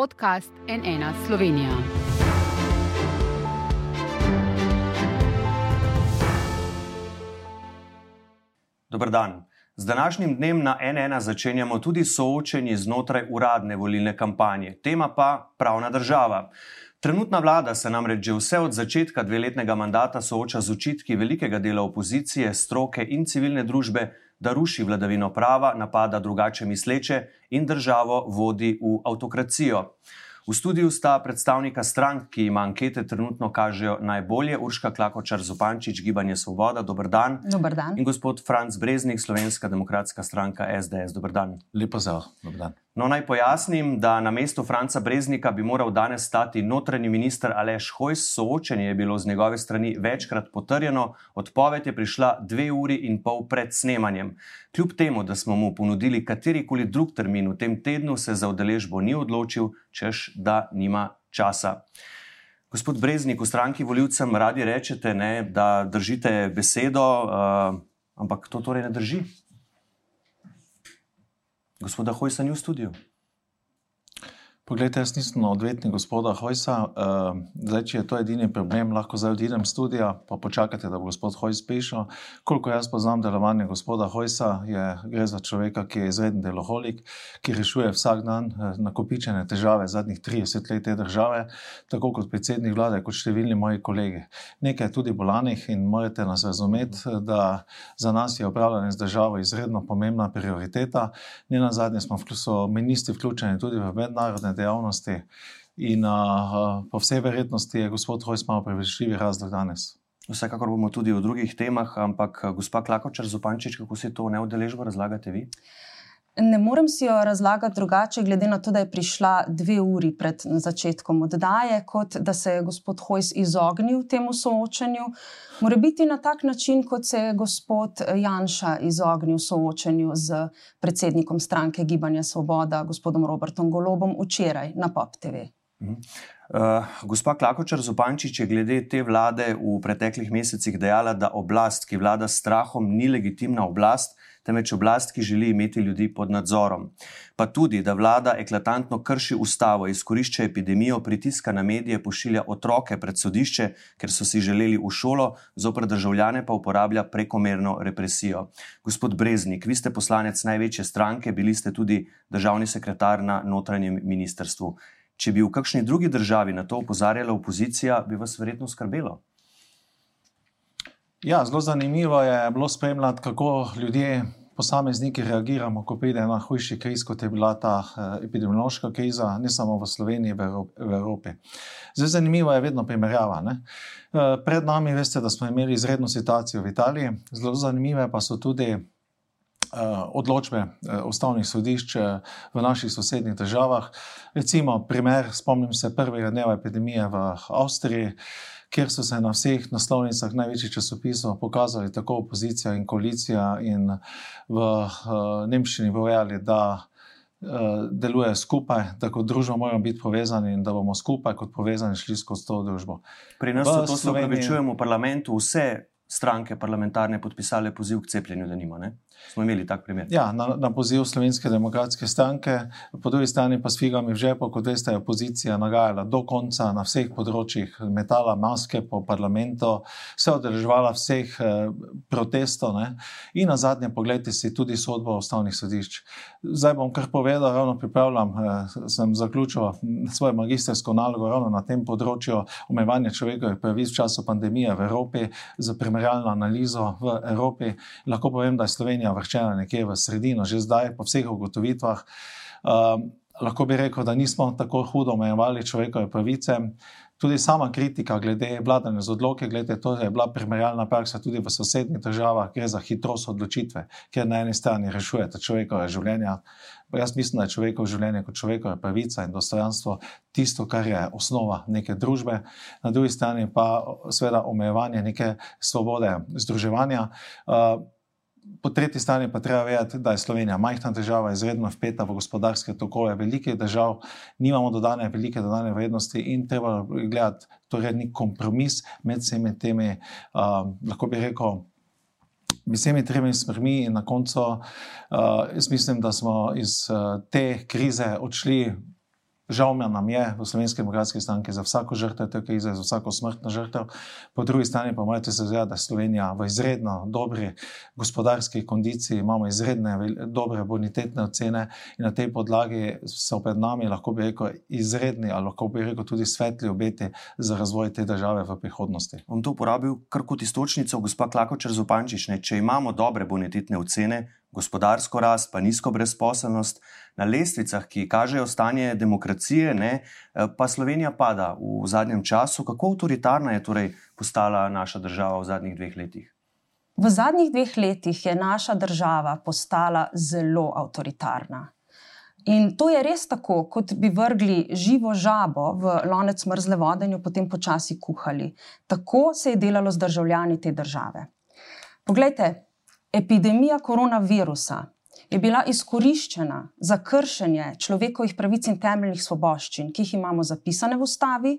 podcast NN Slovenija. Dobr dan. Z današnjim dnem na NN začenjamo tudi soočenje znotraj uradne volilne kampanje. Tema pa pravna država. Trenutna vlada se namreč že vse od začetka dveletnega mandata sooča z očitki velikega dela opozicije, stroke in civilne družbe, da ruši vladavino prava, napada drugače misleče in državo vodi v avtokracijo. V studiu sta predstavnika strank, ki jim ankete trenutno kažejo najbolje, Urška Klakočar Zupančič, Gibanje Svoboda, dober dan. Dobar dan. In gospod Franz Breznik, Slovenska demokratska stranka SDS, dober dan. Lepo zdrav, dober dan. No, naj pojasnim, da na mestu Franca Breznika bi moral danes stati notranji minister Aleš Hojs. Soočenje je bilo z njegove strani večkrat potrjeno, odpoved je prišla dve uri in pol pred snemanjem. Kljub temu, da smo mu ponudili katerikoli drug termin v tem tednu, se za udeležbo ni odločil, češ da nima časa. Gospod Breznik, v stranki voljivcem radi rečete, ne, da držite besedo, uh, ampak to torej ne drži. Gospoda Hojsa ni v studiu. Poglejte, jaz nisem odvetnik gospoda Hojsa. Uh, zdaj, če je to edini problem, lahko zdaj odidem iz studia, pa počakajte, da bo gospod Hojs prišel. Koliko jaz poznam delovanje gospoda Hojsa, je, gre za človeka, ki je izreden deloholik, ki rešuje vsak dan uh, nakopičene težave zadnjih 30 let te države, tako kot predsednik vlade, kot številni moji kolegi. Nekaj je tudi bolanih in morate nas razumeti, da za nas je upravljanje z državo izredno pomembna prioriteta. Ne na zadnje smo ministri vključeni tudi v mednarodne dejavnosti. In uh, po vsej verjetnosti je gospod Hojs malo prevečljivi razlog danes. Vsekakor bomo tudi o drugih temah, ampak gospa Klakočar Zupančič, kako si to neudeležbo razlagate vi? Ne morem si jo razlagati drugače, glede na to, da je prišla dve uri pred začetkom oddaje, kot da se je gospod Hojs izognil temu soočanju. Mora biti na tak način, kot se je gospod Janša izognil soočanju z predsednikom stranke Gibanja Svoboda, gospodom Robertom Golobom, včeraj na POP TV. Uh, gospa Klakočar Zupančič je glede te vlade v preteklih mesecih dejala, da oblast, ki vlada strahom, ni legitimna oblast, temveč oblast, ki želi imeti ljudi pod nadzorom. Pa tudi, da vlada eklatantno krši ustavo, izkorišča epidemijo, pritiska na medije, pošilja otroke pred sodišče, ker so si želeli v šolo, zopr državljane pa uporablja prekomerno represijo. Gospod Breznik, vi ste poslanec največje stranke, bili ste tudi državni sekretar na notranjem ministrstvu. Če bi v kakšni drugi državi na to opozarjala opozicija, bi vas verjetno skrbelo. Ja, zelo zanimivo je bilo spremljati, kako ljudje, posamezniki, reagiramo, ko pride ena hujša kriza, kot je bila ta eh, epidemiološka kriza, ne samo v Sloveniji, v Evropi. Zdaj, zanimivo je vedno primerjava. Ne? Eh, pred nami, veste, da smo imeli izredno situacijo v Italiji, zelo zanimive pa so tudi. Uh, odločbe ustavnih sodišč v naših sosednjih državah. Recimo, primer, spomnim se prvega dneva epidemije v Avstriji, kjer so se na vseh naslovnicah največjih časopisov pokazali tako opozicija in koalicija, in v uh, Nemčiji povedali, da uh, delujejo skupaj, da kot družba moramo biti povezani in da bomo skupaj, kot povezani, šli skozi to družbo. Pri nas v to Sloveniji... se upravičujemo v parlamentu, vse stranke parlamentarne podpisale poziv k cepljenju, da nima. Ne? Smo imeli tak primer. Ja, na, na poziv Slovenske demokratske stranke, po drugi strani pa s figami v žepu, kot veste, je opozicija nagajala do konca na vseh področjih, metala maske po parlamentu, se odreževala vseh eh, protestov ne? in na zadnje, pogledajte si tudi sodbo ustavnih sodišč. Zdaj bom kar povedal, ravno pripravljam, eh, sem zaključil svojo magistersko nalogo ravno na tem področju omejevanja človekovih pravic v času pandemije v Evropi, za primerjalno analizo v Evropi. Lahko povem, da je Slovenija Slovenija vrščena nekje v sredino, že zdaj, po vseh ugotovitvah. Um, lahko bi rekel, da nismo tako hudo omejevali človekove pravice. Tudi sama kritika glede vladanja z odloke, glede, to je bila primerjalna praksa tudi v sosednjih državah, gre za hitrost odločitve, ker na eni strani rešujete človekove življenja. Jaz mislim, da je človekovo življenje kot človekova pravica in dostojanstvo tisto, kar je osnova neke družbe, na drugi strani pa seveda omejevanje neke svobode združevanja. Uh, Po tretji strani pa treba vedeti, da je Slovenija majhna država, izredno vpeta v gospodarske tokove velikih držav, nimamo dodane velike dodane vrednosti in treba gledati torej nek kompromis med vsemi temi, uh, lahko bi rekel, vsemi tremi smermi in na koncu uh, mislim, da smo iz uh, te krize odšli Žal mi nam je v Slovenski demokratski stranki za vsako žrtev te krize, za vsako smrtno žrtev. Po drugi strani pa morate se zavedati, da Slovenija v izredno dobri gospodarski kondiciji, imamo izredne dobre bonitetne ocene in na tej podlagi so pred nami, lahko bi rekel, izredni, ali lahko bi rekel tudi svetli obeti za razvoj te države v prihodnosti. Bom to uporabil kar kot istočnico, gospa Klakočer Zopančič. Če imamo dobre bonitetne ocene, gospodarsko rast, pa nizko brezposelnost, na lestvicah, ki kažejo stanje demokracije, ne, eh, pa Slovenija pada v zadnjem času. Kako avtoritarna je torej postala naša država v zadnjih dveh letih? V zadnjih dveh letih je naša država postala zelo avtoritarna. In to je res tako, kot bi vrgli živo žabo v lonec mrzle vode in jo potem počasi kuhali. Tako se je delalo z državljani te države. Poglejte, epidemija koronavirusa je bila izkoriščena za kršenje človekovih pravic in temeljnih svoboščin, ki jih imamo zapisane v ustavi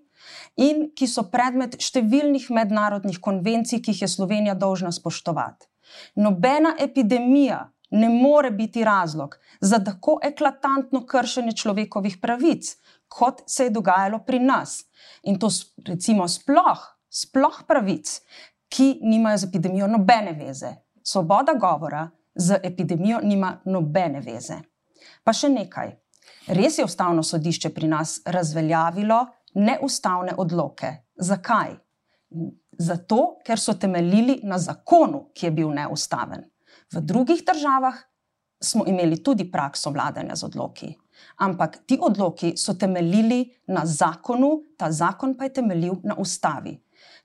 in ki so predmet številnih mednarodnih konvencij, ki jih je Slovenija dolžna spoštovati. Nobena epidemija ne more biti razlog za tako eklatantno kršenje človekovih pravic, kot se je dogajalo pri nas. In to recimo sploh, sploh pravic, ki nimajo z epidemijo nobene veze. Svoboda govora z epidemijo nima nobene veze. Pa še nekaj. Res je ustavno sodišče pri nas razveljavilo neustavne odloke. Zakaj? Zato, ker so temeljili na zakonu, ki je bil neustaven. V drugih državah smo imeli tudi prakso vladanja z odloki. Ampak ti odloki so temeljili na zakonu, ta zakon pa je temeljil na ustavi.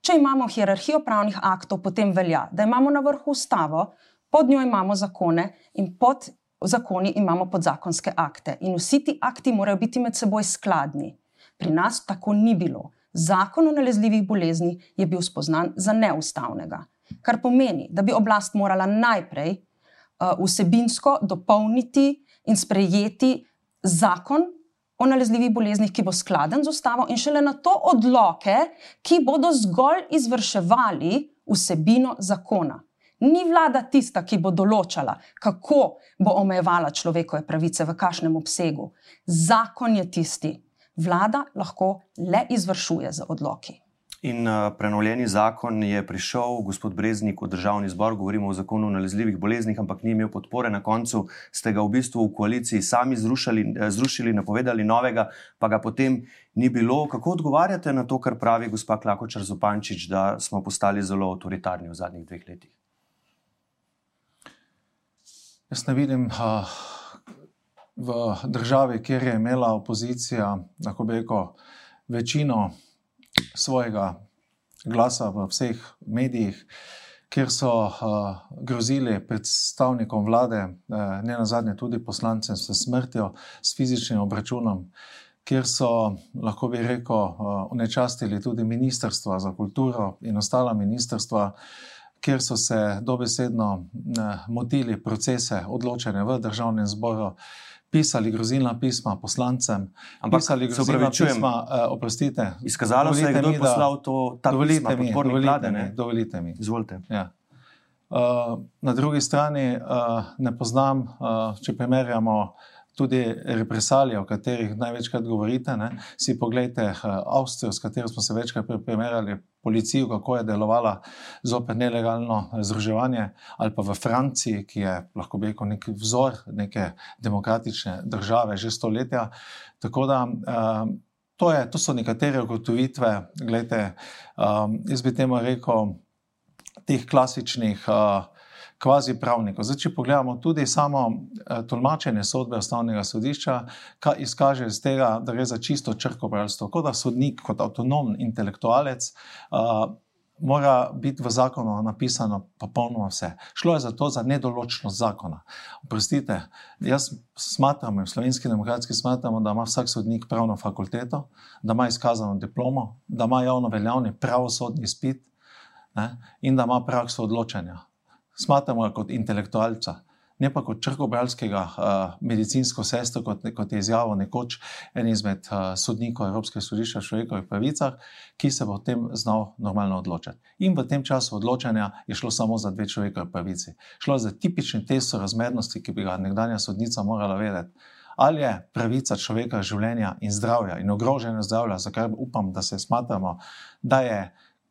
Če imamo hierarhijo pravnih aktov, potem velja, da imamo na vrhu ustavo, pod njo imamo zakone in pod zakoni imamo podzakonske akte. In vsi ti akti morajo biti med seboj skladni. Pri nas tako ni bilo. Zakon o nalezljivih boleznih je bil spoznan za neustavnega. Kar pomeni, da bi oblast morala najprej uh, vsebinsko dopolniti in sprejeti zakon o nalezljivih boleznih, ki bo skladen z ustavo, in šele na to odloke, ki bodo zgolj izvrševali vsebino zakona. Ni vlada tista, ki bo določala, kako bo omejevala človekove pravice, v kakšnem obsegu. Zakon je tisti. Vlada lahko le izvršuje z odloki. In uh, prenovljeni zakon je prišel, gospod Breznik, v državni zbor, govorimo o zakonu o nalezljivih boleznih, ampak ni imel podpore. Na koncu ste ga v bistvu v koaliciji sami zrušili, eh, zrušili napovedali novega, pa ga potem ni bilo. Kako odgovarjate na to, kar pravi gospa Klakočar Zupančič, da smo postali zelo avtoritarni v zadnjih dveh letih? Jaz ne vidim uh, v državi, kjer je imela opozicija, lahko bi rekel, večino svojega glasa v vseh medijih, kjer so uh, grozili predstavnikom vlade, uh, ne na zadnje tudi poslancem, s smrtjo, s fizičnim obračunom. Ker so, lahko bi rekel, unečastili tudi ministrstva za kulturo in ostala ministrstva, uh, kjer so se dobesedno motili procese odločanja v državnem zboru, pisali grozilna pisma poslancem, ampak pisali grozilna pisma, uh, oprostite. Izkazalo se je, kdo je poslal to dovolite pisma, mi, dovolite vlade, mi, dovolite mi. Izvolite. Ja. Uh, na drugi strani uh, ne poznam, uh, če primerjamo uh, tudi represalije, o katerih največkrat govorite. Ne? Si pogledajte eh, Avstrijo, s katero smo se večkrat primerjali, policijo, kako je delovala zoper nelegalno združevanje, ali pa v Franciji, ki je lahko bi rekel nek vzor neke demokratične države že stoletja. Tako da. Um, To, je, to so nekatere ugotovitve, gledajte, um, jaz bi temu rekel, teh klasičnih uh, kvazi pravnikov. Zdaj, če pogledamo tudi samo eh, tolmačenje sodbe ustavnega sodišča, kaj izkaže iz tega, da gre za čisto črkobralstvo, kot da sodnik, kot avtonomen intelektualec. Uh, Mora biti v zakonu napisano popolnoma vse. Šlo je za to, za nedoločnost zakona. Oprostite, jaz smatram, v Slovenski demokratski smatramo, da ima vsak sodnik pravno fakulteto, da ima izkazano diplomo, da ima javno veljavni pravosodni spit ne, in da ima prakso odločanja smatramo ga kot intelektualca, ne pa kot črkobralskega uh, medicinsko sestro, kot, kot je izjavil nekoč en izmed uh, sodnikov Evropske sodišča o človekovih pravicah, ki se bo o tem znal normalno odločati. In v tem času odločanja je šlo samo za dve človekove pravici. Šlo je za tipični test razmernosti, ki bi ga nekdanja sodnica morala vedeti. Ali je pravica človeka življenja in zdravja in ogrožene zdravja, za kar upam, da se smatramo, da je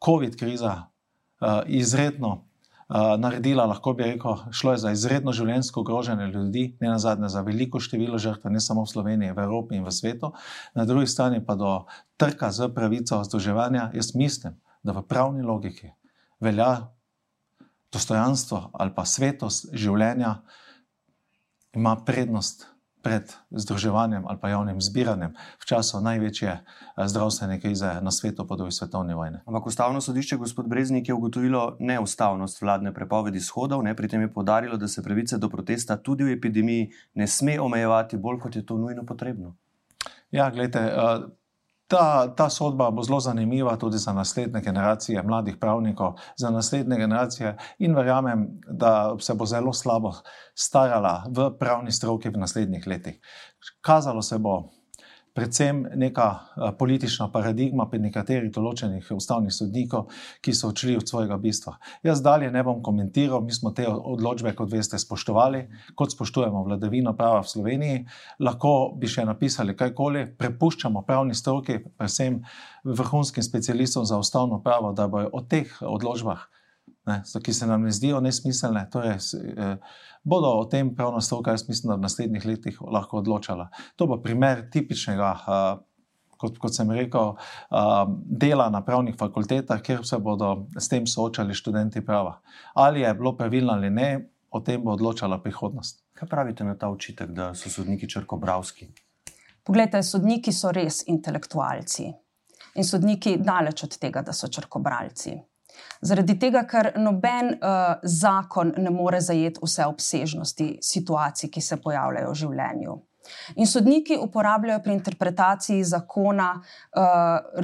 COVID kriza uh, izredno uh, naredila, lahko bi rekel, šlo je za izredno življenjsko ogrožene ljudi, ne na zadnje za veliko število žrtev, ne samo v Sloveniji, v Evropi in v svetu, na drugi strani pa do trka z pravico združevanja. Jaz mislim, da v pravni logiki velja dostojanstvo ali pa svetost življenja, ima prednost pred združevanjem ali pa javnim zbiranjem v času največje eh, zdravstvene krize na svetu po drugi svetovni vojni. Ampak ustavno sodišče, gospod Breznik, je ugotovilo neustavnost vladne prepovedi shodov, ne, pri tem je podarilo, da se pravice do protesta tudi v epidemiji ne sme omejevati bolj, kot je to nujno potrebno. Ja, gledajte. Uh, Ta, ta sodba bo zelo zanimiva tudi za naslednje generacije mladih pravnikov, za naslednje generacije, in verjamem, da se bo zelo slabo starala v pravni stroki v naslednjih letih. Kazalo se bo, predvsem neka eh, politična paradigma pri nekaterih določenih ustavnih sodnikov, ki so odšli od svojega bistva. Jaz dalje ne bom komentiral, mi smo te odločbe, kot veste, spoštovali, kot spoštujemo vladavino prava v Sloveniji. Lahko bi še napisali kajkoli, prepuščamo pravni stroki, predvsem vrhunskim specialistom za ustavno pravo, da bojo o teh odločbah ne, ki se nam ne zdijo nesmiselne. Torej, eh, bodo o tem pravno stroka, jaz mislim, da v naslednjih letih lahko odločala. To bo primer tipičnega. Eh, kot, kot sem rekel, uh, dela na pravnih fakultetah, kjer se bodo s tem soočali študenti prava. Ali je bilo pravilno ali ne, o tem bo odločala prihodnost. Kaj pravite na ta očitek, da so sodniki črkobravski? Poglejte, sodniki so res intelektualci in sodniki daleč od tega, da so črkobralci. Zaradi tega, ker noben uh, zakon ne more zajeti vse obsežnosti situacij, ki se pojavljajo v življenju. In sodniki uporabljajo pri interpretaciji zakona uh,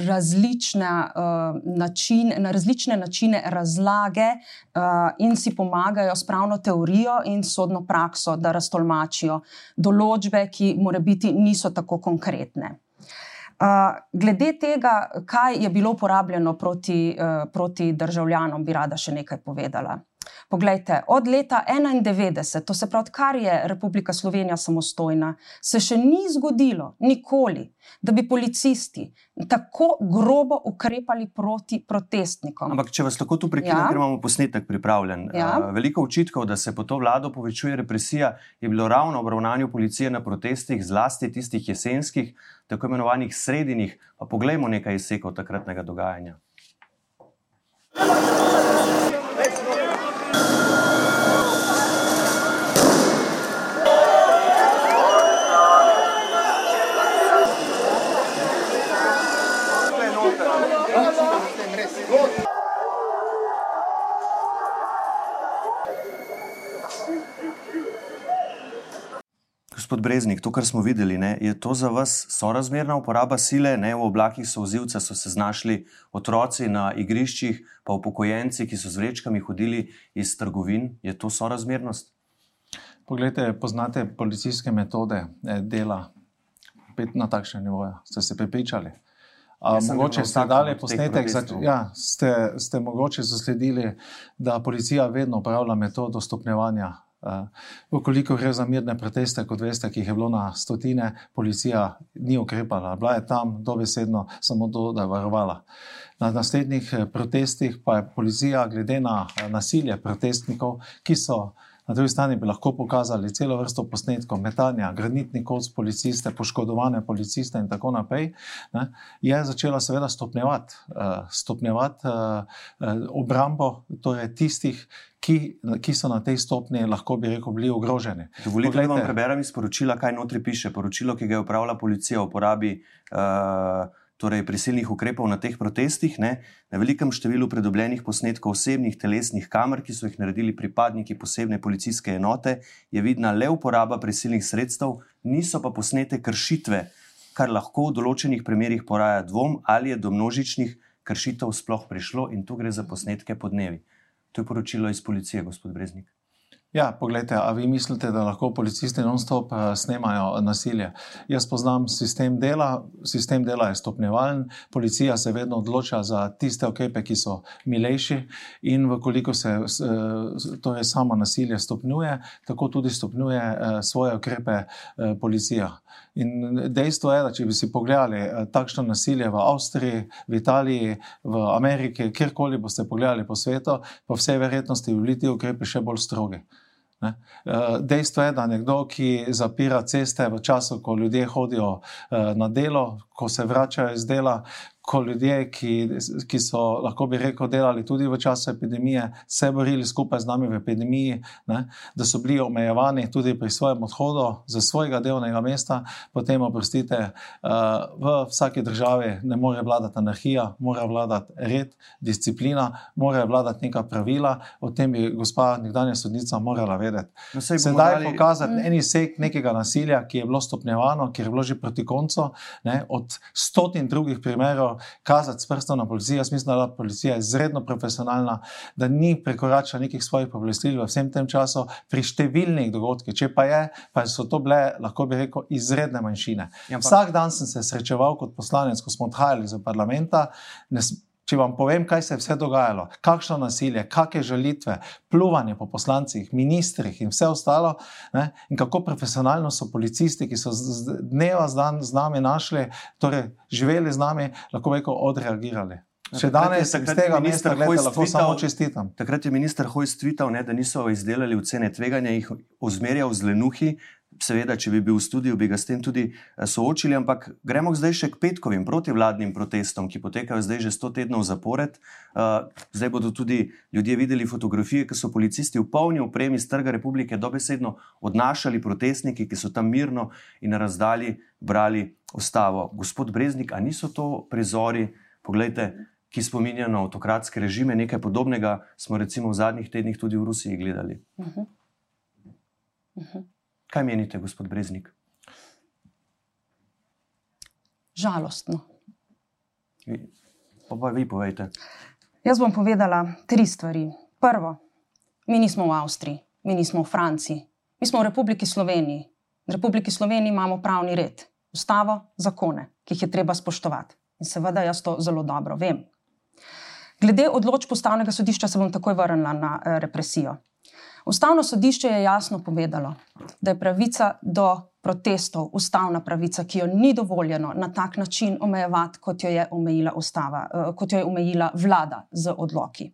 različne, uh, način, na različne načine razlage uh, in si pomagajo s pravno teorijo in sodno prakso, da raztolmačijo določbe, ki morebiti niso tako konkretne glede tega, kaj je bilo uporabljeno proti, uh, proti državljanom, bi rada še nekaj povedala. Poglejte, od leta 1991, to se pravi, odkar je Republika Slovenija samostojna, se še ni zgodilo, nikoli, da bi policisti tako grobo ukrepali proti protestnikom. Ampak, če vas lahko tu prekinem, ja. ker imamo posnetek pripravljen. Ja. Veliko očitkov, da se po to vlado povečuje represija, je bilo ravno obravnavanje policije na protestih, zlasti tistih jesenskih, tako imenovanih sredinih. Pa poglejmo nekaj izsekov takratnega dogajanja. Gospod Breznik, to, kar smo videli, ne, je to za vas sorazmerna uporaba sile? Ne, v oblakih sozivca so se znašli otroci na igriščih, pa upokojenci, ki so z vrečkami hodili iz trgovin. Je to sorazmernost? Poglejte, poznate policijske metode eh, dela na takšnem nivoju. Ste se prepričali? Ja, mogoče ste dali posnetek, ja, ste, ste mogoče zasledili, da policija vedno uporablja metodo stopnjevanja Ukoliko gre za mirne proteste, kot veste, ki jih je bilo na stotine, policija ni ukrepala, bila je tam dobesedno samo to, da je varovala. Na naslednjih eh, protestih pa je policija, glede na eh, nasilje protestnikov, ki so na drugi strani bi lahko pokazali celo vrsto posnetkov metanja, granitni koc policiste, poškodovane policiste in tako naprej, ne, je začela seveda stopnjevati, uh, stopnjevati uh, obrambo torej tistih, ki, ki so na tej stopni, lahko bi rekel, bili ogroženi. Dovolite, da vam preberem iz poročila, kaj notri piše. Poročilo, ki ga je upravila policija o uporabi uh, torej prisilnih ukrepov na teh protestih, ne, na velikem številu predobljenih posnetkov osebnih telesnih kamer, ki so jih naredili pripadniki posebne policijske enote, je vidna le uporaba prisilnih sredstev, niso pa posnete kršitve, kar lahko v določenih primerjih poraja dvom, ali je do množičnih kršitev sploh prišlo in tu gre za posnetke po dnevi. To je poročilo iz policije, gospod Breznik. Ja, pogledajte, a vi mislite, da lahko policisti non-stop uh, snemajo nasilje? Jaz poznam sistem dela, sistem dela je stopnjevalen, policija se vedno odloča za tiste ukrepe, ki so milejši, in vkoliko se uh, torej samo nasilje stopnjuje, tako tudi stopnjuje uh, svoje ukrepe uh, policija. In dejstvo je, da če bi si pogledali uh, takšno nasilje v Avstriji, v Italiji, v Ameriki, kjerkoli boste pogledali po svetu, po vsej verjetnosti bi bili ti ukrepi še bolj strogi. Ne? Eh, dejstvo je, da nekdo, ki zapira ceste v času, ko ljudje hodijo eh, na delo, ko se vračajo iz dela, ko ljudje, ki, ki so lahko bi rekel, delali tudi v času epidemije, se borili skupaj z nami v epidemiji, ne, da so bili omejevani tudi pri svojem odhodu za svojega delovnega mesta, potem, oprostite, uh, v vsaki državi ne more vladati anarhija, mora vladati red, disciplina, mora vladati neka pravila, o tem bi gospa nekdanja sodnica morala vedeti. No, Sedaj dali... pokazati mm. eni sek nekega nasilja, ki je bilo stopnjevano, ki je bilo že proti koncu, ne, od stotin drugih primerov, kazati s prstom na policijo. Jaz mislim, da je policija izredno profesionalna, da ni prekoračila nekih svojih pooblastil v vsem tem času pri številnih dogodkih. Če pa je, pa so to bile, lahko bi rekel, izredne manjšine. Ja, Vsak dan sem se srečeval kot poslanec, ko smo odhajali iz parlamenta. Če vam povem, kaj se je vse dogajalo, kakšno nasilje, kakšne žalitve, pljuvanje po poslancih, ministrih in vse ostalo, ne, in kako profesionalno so policisti, ki so z dneva z dan z nami našli, torej živeli z nami, lahko reko, odreagirali. Ja, danes iz tega mesta gledate, lahko samo čestitam. Takrat je minister Hojs tweetal, ne, da niso izdelali ocene tveganja, jih ozmerjal z lenuhi, Seveda, če bi bil v studiu, bi ga s tem tudi eh, soočili, ampak gremo zdaj še k petkovim protivladnim protestom, ki potekajo zdaj že sto tednov zapored. Uh, zdaj bodo tudi ljudje videli fotografije, ki so policisti v polni opremi z Trga republike dobesedno odnašali protestniki, ki so tam mirno in na razdalji brali ustavo. Gospod Breznik, a niso to prizori, poglejte, ki spominjajo na avtokratske režime, nekaj podobnega smo recimo v zadnjih tednih tudi v Rusiji gledali. Uh -huh. Uh -huh. Kaj menite, gospod Breznik? Žalostno. Pa, pa vi povejte. Jaz bom povedala tri stvari. Prvo, mi nismo v Avstriji, mi nismo v Franciji, mi smo v Republiki Sloveniji. V Republiki Sloveniji imamo pravni red, ustavo, zakone, ki jih je treba spoštovati. In seveda jaz to zelo dobro vem. Glede odločb ustavnega sodišča se bom takoj vrnila na eh, represijo. Ustavno sodišče je jasno povedalo, da je pravica do protestov ustavna pravica, ki jo ni dovoljeno na tak način omejevati, kot jo je omejila, ustava, eh, kot jo je omejila vlada z odloki.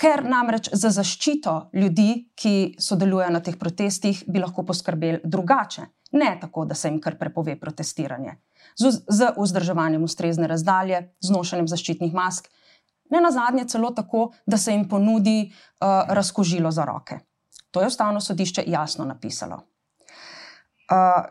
Ker namreč za zaščito ljudi, ki sodelujejo na teh protestih, bi lahko poskrbeli drugače, ne tako, da se jim kar prepove protestiranje, z, z vzdrževanjem ustrezne razdalje, z nošenjem zaščitnih mask ne na zadnje celo tako, da se jim ponudi uh, razkožilo za roke. To je ustavno sodišče jasno napisalo. Uh,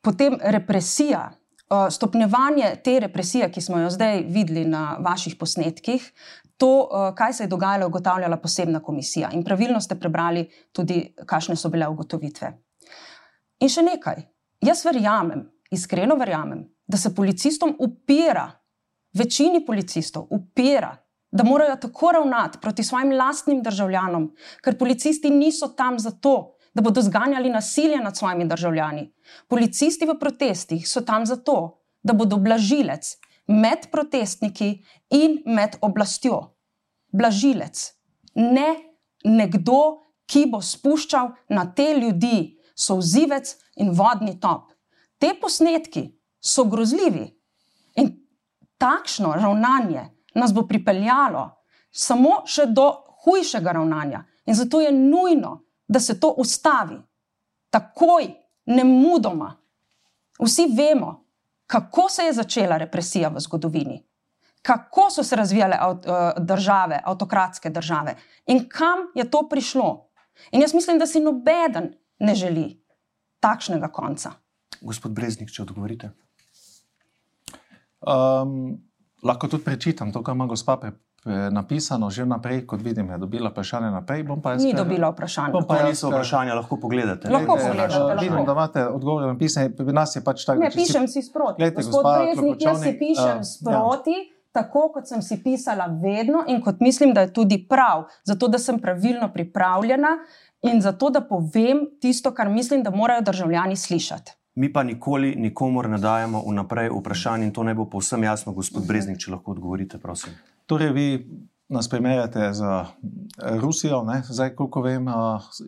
potem represija, uh, stopnjevanje te represije, ki smo jo zdaj videli na vaših posnetkih, to, uh, kaj se je dogajalo, je ugotavljala posebna komisija. In pravilno ste prebrali tudi, kakšne so bile ugotovitve. In še nekaj. Jaz verjamem, iskreno verjamem, da se policistom upira, večini policistov upira da morajo tako ravnati proti svojim lastnim državljanom, ker policisti niso tam zato, da bodo zganjali nasilje nad svojimi državljani. Policisti v protestih so tam zato, da bodo blažilec med protestniki in med oblastjo. Blažilec, ne nekdo, ki bo spuščal na te ljudi sozivec in vodni top. Te posnetki so grozljivi in takšno ravnanje nas bo pripeljalo samo še do hujšega ravnanja. In zato je nujno, da se to ustavi, takoj, ne mudoma. Vsi vemo, kako se je začela represija v zgodovini, kako so se razvijale eh, države, avtokratske države in kam je to prišlo. In jaz mislim, da si nobeden ne želi takšnega konca. Gospod Breznik, če odgovorite. Um, lahko tudi prečitam to, kar ima gospa pre, pre, napisano, že naprej, kot vidim, je dobila vprašanje naprej. Ni dobila vprašanja. Bom pa jaz vprašanja, lahko pogledate. Lahko pogledate. Uh, vidim, da imate odgovore napisane, pri nas je pač tako. Ne, pišem si sproti. Gledajte, gospod Breznik, jaz si pišem uh, sproti. Ja. tako, kot sem si pisala vedno in kot mislim, da je tudi prav, zato da sem pravilno pripravljena in zato da povem tisto, kar mislim, da morajo državljani slišati. Mi pa nikoli nikomor ne dajemo vnaprej vprašanj in to ne bo povsem jasno, gospod Breznik, če lahko odgovorite, prosim. Torej, vi nas primerjate z Rusijo, ne? zdaj, koliko vem,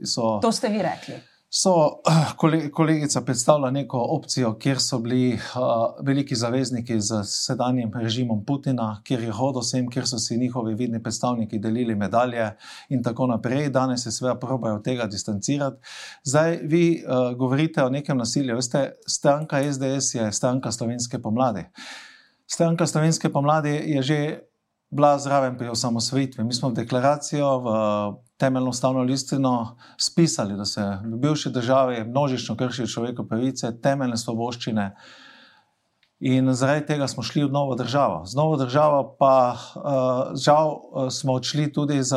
so. To ste vi rekli so kolegica predstavila neko opcijo, kjer so bili uh, veliki zavezniki z sedanjim režimom Putina, kjer je hodil sem, kjer so si njihovi vidni predstavniki delili medalje in tako naprej. Danes se seveda probajo od tega distancirati. Zdaj vi uh, govorite o nekem nasilju. Veste, stranka SDS je stranka slovenske pomladi. Stranka slovenske pomladi je že bila zraven pri osamosvojitvi. Mi smo v deklaracijo, v temeljno ustavno listino spisali, da se v bivši državi množično kršijo človekove pravice, temeljne svoboščine. In zaradi tega smo šli v novo državo. Z novo državo pa uh, žal uh, smo odšli tudi z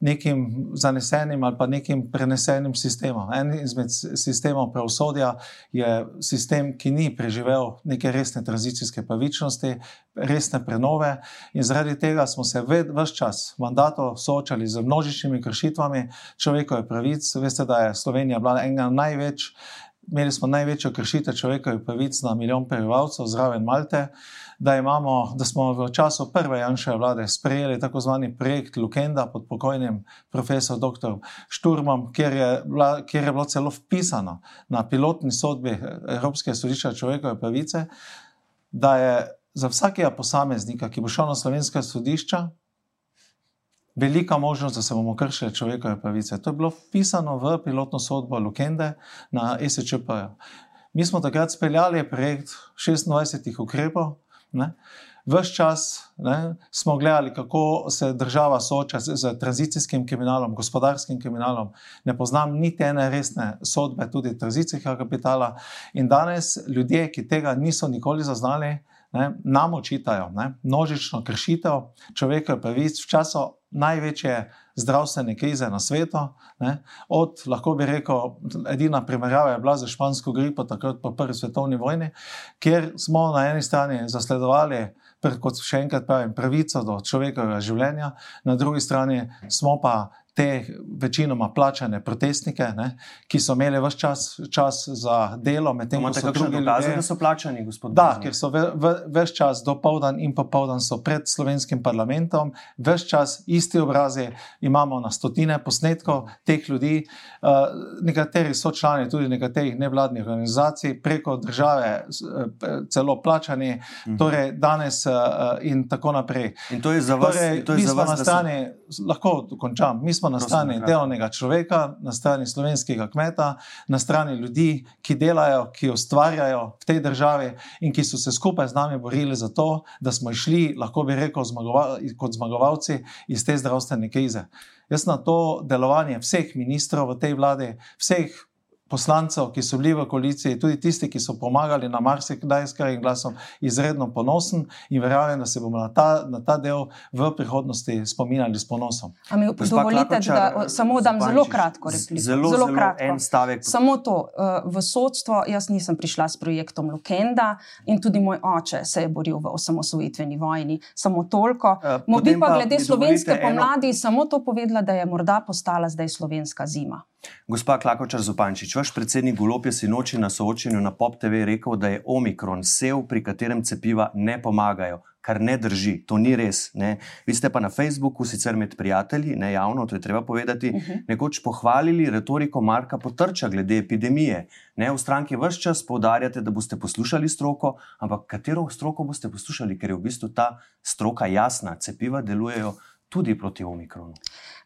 nekim zanesenim ali pa nekim prenesenim sistemom. En izmed sistemov pravosodja je sistem, ki ni preživel neke resne tranzicijske pravičnosti, resne prenove in zaradi tega smo se vse čas mandato soočali z množičnimi kršitvami človekove pravic. Veste, da je Slovenija bila ena največ imeli smo največjo kršitev človekovih pravic na milijon prebivalcev, zraven Malte, da, imamo, da smo v času prve Janševe vlade sprejeli tako zvani projekt Lukenda pod pokojnim profesorjem dr. Šturmom, kjer je, bila, kjer je bilo celo vpisano na pilotni sodbi Evropske sodišča človekove pravice, da je za vsakega posameznika, ki bo šel na slovenska sodišča, velika možnost, da se bomo kršili človekove pravice. To je bilo pisano v pilotno sodbo Lukende na SČP. Mi smo takrat speljali projekt 26 ukrepov. Ne? Ves čas ne, smo gledali, kako se država sooča z, z tranzicijskim kriminalom, gospodarskim kriminalom. Ne poznam niti ene resne sodbe, tudi tranzicijskega kapitala. In danes ljudje, ki tega niso nikoli zaznali, ne, nam očitajo ne, množično kršitev človekove pravic v času največje zdravstvene krize na svetu. Ne? Od, lahko bi rekel, edina primerjava je bila za špansko gripo, takrat po prvi svetovni vojni, kjer smo na eni strani zasledovali, kot še enkrat pravim, pravico do človekovega življenja, na drugi strani smo pa te večinoma plačane protestnike, ne, ki so imeli vse čas, čas za delo, medtem ko so drugi dokazali, da so plačani, gospod. Da, ker so vse čas do povdan in popoldan so pred slovenskim parlamentom, vse čas isti obrazi, imamo na stotine posnetkov teh ljudi, uh, nekateri so člani tudi nekaterih nevladnih organizacij, preko države uh, celo plačani, mhm. torej danes uh, in tako naprej. In to je za vas, torej, to je za vas na strani, so... lahko dokončam smo na strani delovnega človeka, na strani slovenskega kmeta, na strani ljudi, ki delajo, ki ustvarjajo v tej državi in ki so se skupaj z nami borili za to, da smo išli, lahko bi rekel, zmagova, kot zmagovalci iz te zdravstvene krize. Jaz na to delovanje vseh ministrov v tej vladi, vseh poslancev, ki so bili v koaliciji, tudi tisti, ki so pomagali na marsikdaj s krajim glasom, izredno ponosen in verjamem, da se bomo na ta, na ta del v prihodnosti spominjali s ponosom. Ampak mi dovolite, da samo dam zelo kratko repliko. Zelo, zelo, zelo kratko. En stavek. Samo to. Eh, v sodstvo jaz nisem prišla s projektom Lukenda in tudi moj oče se je boril v osamosvojitveni vojni. Samo toliko. Uh, Mobi pa glede slovenske pomladi eno... samo to povedala, da je morda postala zdaj slovenska zima. Gospa Klakočar Zupančič, vaš predsednik Golop je sinoči na soočenju na Pop TV rekel, da je omikron sev, pri katerem cepiva ne pomagajo, kar ne drži. To ni res. Ne? Vi ste pa na Facebooku, sicer med prijatelji, ne javno, to je treba povedati, uh mhm. -huh. nekoč pohvalili retoriko Marka Potrča glede epidemije. Ne? V stranki vse čas poudarjate, da boste poslušali stroko, ampak katero stroko boste poslušali, ker je v bistvu ta stroka jasna, cepiva delujejo tudi proti omikronu.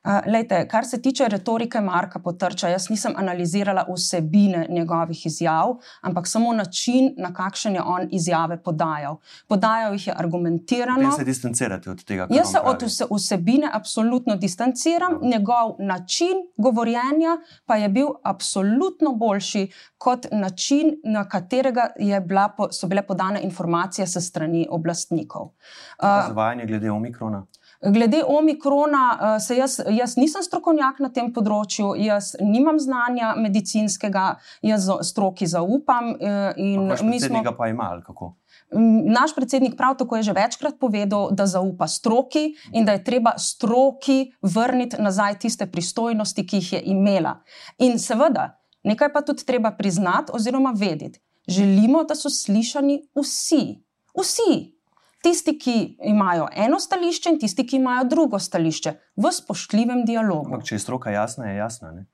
Lejte, kar se tiče retorike Marka Potrča, jaz nisem analizirala vsebine njegovih izjav, ampak samo način, na kakšen je on izjave podajal. Podajal jih je argumentirano. Vi se distancirate od tega? Jaz se od vse, vsebine absolutno distanciram, no. njegov način govorjenja pa je bil absolutno boljši kot način, na katerega bila, so bile podane informacije se strani oblastnikov. Zavajanje glede omikrona. Glede omikrona, eh, jaz, jaz nisem strokovnjak na tem področju, jaz nimam znanja medicinskega, jaz stroki zaupam. Eh, Mislim, da tega pa ima ali kako. Naš predsednik prav tako je že večkrat povedal, da zaupa stroki in da je treba stroki vrniti nazaj tiste pristojnosti, ki jih je imela. In seveda, nekaj pa tudi treba priznati oziroma vedeti. Želimo, da so slišani vsi. Vsi. Tisti, ki imajo eno stališče, in tisti, ki imajo drugo stališče, v spoštljivem dialogu. Ampak, če je stroka jasna, je jasna. Ne?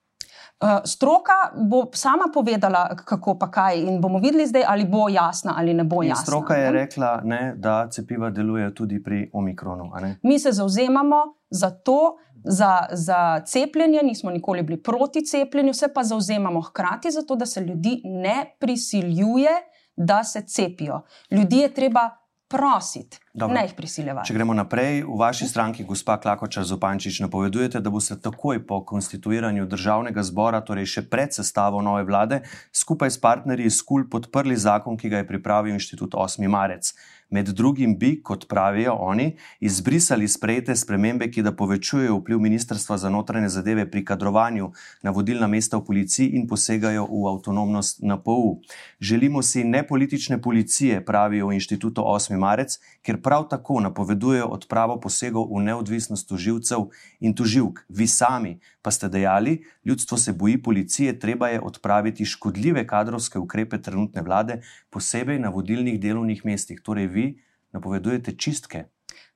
Uh, stroka bo sama povedala, kako pa kaj, in bomo videli zdaj, ali bo jasna ali ne bo jasna. In stroka je rekla, ne, da cepiva delujejo tudi pri omikronu. Mi se zauzemamo za to, za, za cepljenje, nismo nikoli bili proti cepljenju, se pa zauzemamo hkrati za to, da se ljudi ne prisiljuje, da se cepijo. Ljudi je treba prositi, ne jih prisiljevati. Če gremo naprej, v vaši stranki, gospa Klakočar Zopančič, napovedujete, da boste takoj po konstituiranju državnega zbora, torej še pred sestavo nove vlade, skupaj s partnerji iz KUL podprli zakon, ki ga je pripravil inštitut 8. marec. Med drugim bi, kot pravijo oni, izbrisali sprejete spremembe, ki da povečujejo vpliv Ministrstva za notranje zadeve pri kadrovanju na vodilna mesta v policiji in posegajo v avtonomnost NPU. Želimo si nepolitične policije, pravijo v inštitutu 8. marec, ker prav tako napovedujejo odpravo posegov v neodvisnost tuživcev in tuživk. Vi sami pa ste dejali, ljudstvo se boji policije, treba je odpraviti škodljive kadrovske ukrepe trenutne vlade, posebej na vodilnih delovnih mestih. Torej, vi napovedujete čistke.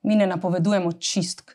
Mi ne napovedujemo čistk.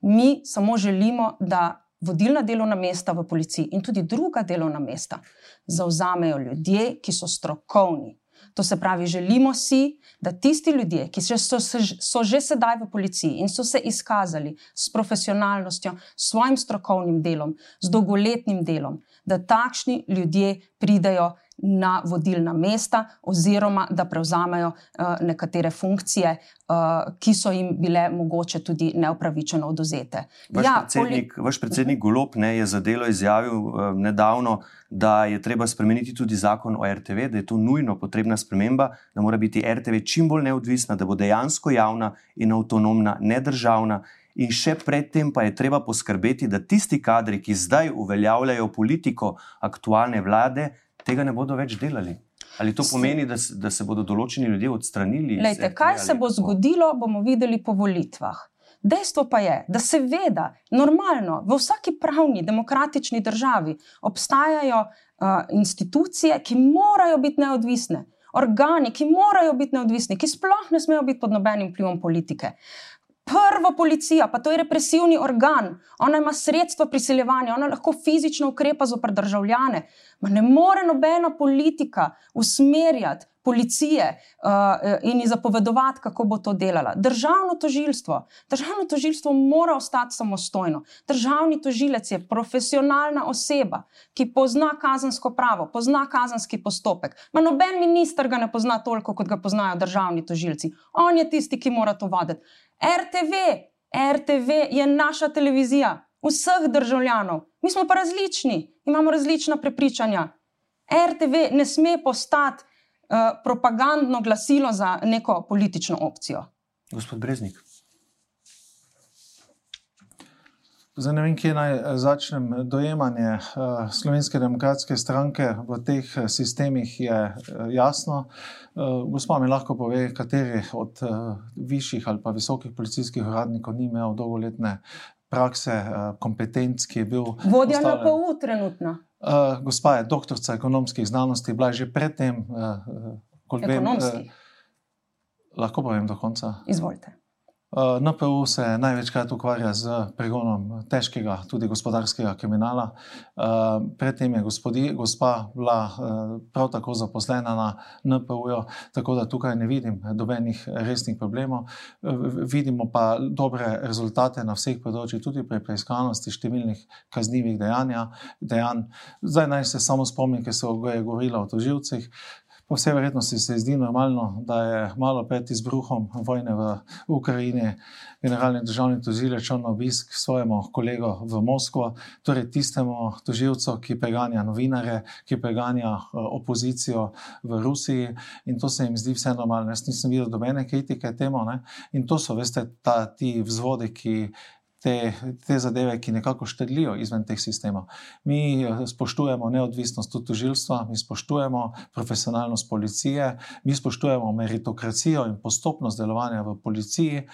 Mi samo želimo, da vodilna delovna mesta v policiji in tudi druga delovna mesta zauzamejo ljudje, ki so strokovni. To se pravi, želimo si, da tisti ljudje, ki so, so, že sedaj v policiji in so se izkazali s profesionalnostjo, s svojim strokovnim delom, s dolgoletnim delom, da takšni ljudje pridejo na vodilna mesta, oziroma da prevzamejo uh, nekatere funkcije, uh, ki so jim bile mogoče tudi neupravičeno oduzete. Vaš, ja, predsednik, poli... vaš predsednik Golop ne, je za delo izjavil uh, nedavno, da je treba spremeniti tudi zakon o RTV, da je to nujno potrebna sprememba, da mora biti RTV čim bolj neodvisna, da bo dejansko javna in avtonomna, nedržavna. In še predtem pa je treba poskrbeti, da tisti kadri, ki zdaj uveljavljajo politiko aktualne vlade, tega ne bodo več delali. Ali to pomeni, da se, da se bodo določeni ljudje odstranili? Lejte, kaj se bo zgodilo, bomo videli po volitvah. Dejstvo pa je, da seveda, normalno, v vsaki pravni, demokratični državi obstajajo uh, institucije, ki morajo biti neodvisne, organi, ki morajo biti neodvisni, ki sploh ne smejo biti pod nobenim vplivom politike. Prva policija, pa to je represivni organ, ona ima sredstva priseljevanja, ona lahko fizično ukrepa zoper državljane. Ma ne more nobena politika usmerjati policije uh, in ji zapovedovati, kako bo to delala. Državno tožilstvo. Državno tožilstvo mora ostati samostojno. Državni tožilec je profesionalna oseba, ki pozna kazensko pravo, pozna kazenski postopek. Ma noben minister ga ne pozna toliko, kot ga poznajo državni tožilci. On je tisti, ki mora to voditi. RTV, RTV je naša televizija, vseh državljanov. Mi smo pa različni, imamo različna prepričanja. RTV ne sme postati uh, propagandno glasilo za neko politično opcijo. Gospod Breznik. Zdaj ne vem, kje naj eh, začnem. Dojemanje uh, Slovenske demokratske stranke v teh eh, sistemih je jasno. Gospod mi lahko pove, kateri od višjih ali pa visokih policijskih uradnikov ni imel dolgoletne prakse, kompetenc, ki je bil. Vodja na PU trenutno. Gospa je doktorica ekonomskih znanosti, bila je že predtem, kot vem. Uh, lahko povem do konca. Izvolite. Eh, NPU se največkrat ukvarja z pregonom težkega, tudi gospodarskega kriminala. Eh, predtem je gospodi, gospa bila eh, prav tako zaposlena na NPU, tako da tukaj ne vidim dobenih resnih problemov. Vidimo pa dobre rezultate na vseh področjih, tudi pri preiskanosti številnih kaznjivih dejanj. Zdaj naj se samo spomnim, ker se je govorilo o toživcih. Po vsej verjetnosti se zdi normalno, da je malo pred izbruhom vojne v Ukrajini generalni državni tožilec na obisk svojemu kolegu v Moskvo, torej tistemu tožilcu, ki preganja novinare, ki preganja eh, opozicijo v Rusiji in to se jim zdi vse normalno. Jaz nisem videl dobene kritike temu ne? in to so, veste, ta, ti vzvodi, ki te, te zadeve, ki nekako štedlijo izven teh sistemov. Mi eh, spoštujemo neodvisnost tožilstva, mi spoštujemo profesionalnost policije, mi spoštujemo meritokracijo in postopnost delovanja v policiji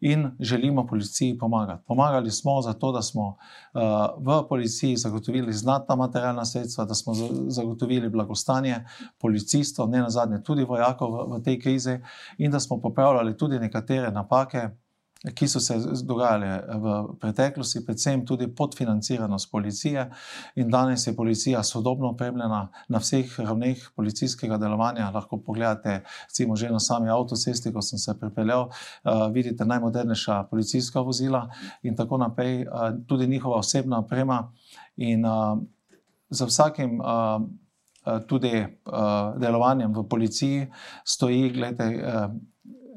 in želimo policiji pomagati. Pomagali smo zato, da smo uh, v policiji zagotovili znatna materialna sredstva, da smo zagotovili blagostanje policistov, ne nazadnje tudi vojakov v, v tej krizi in da smo popravljali tudi nekatere napake ki so se dogajale v preteklosti, predvsem tudi podfinanciranost policije. In danes je policija sodobno opremljena na vseh ravneh policijskega delovanja. Lahko pogledate, recimo, že na sami avtocesti, ko sem se pripeljal, uh, vidite najmodernejša policijska vozila in tako naprej, uh, tudi njihova osebna oprema. In uh, za vsakim. Uh, Tudi uh, delovanjem v policiji stoji, gledajte, uh,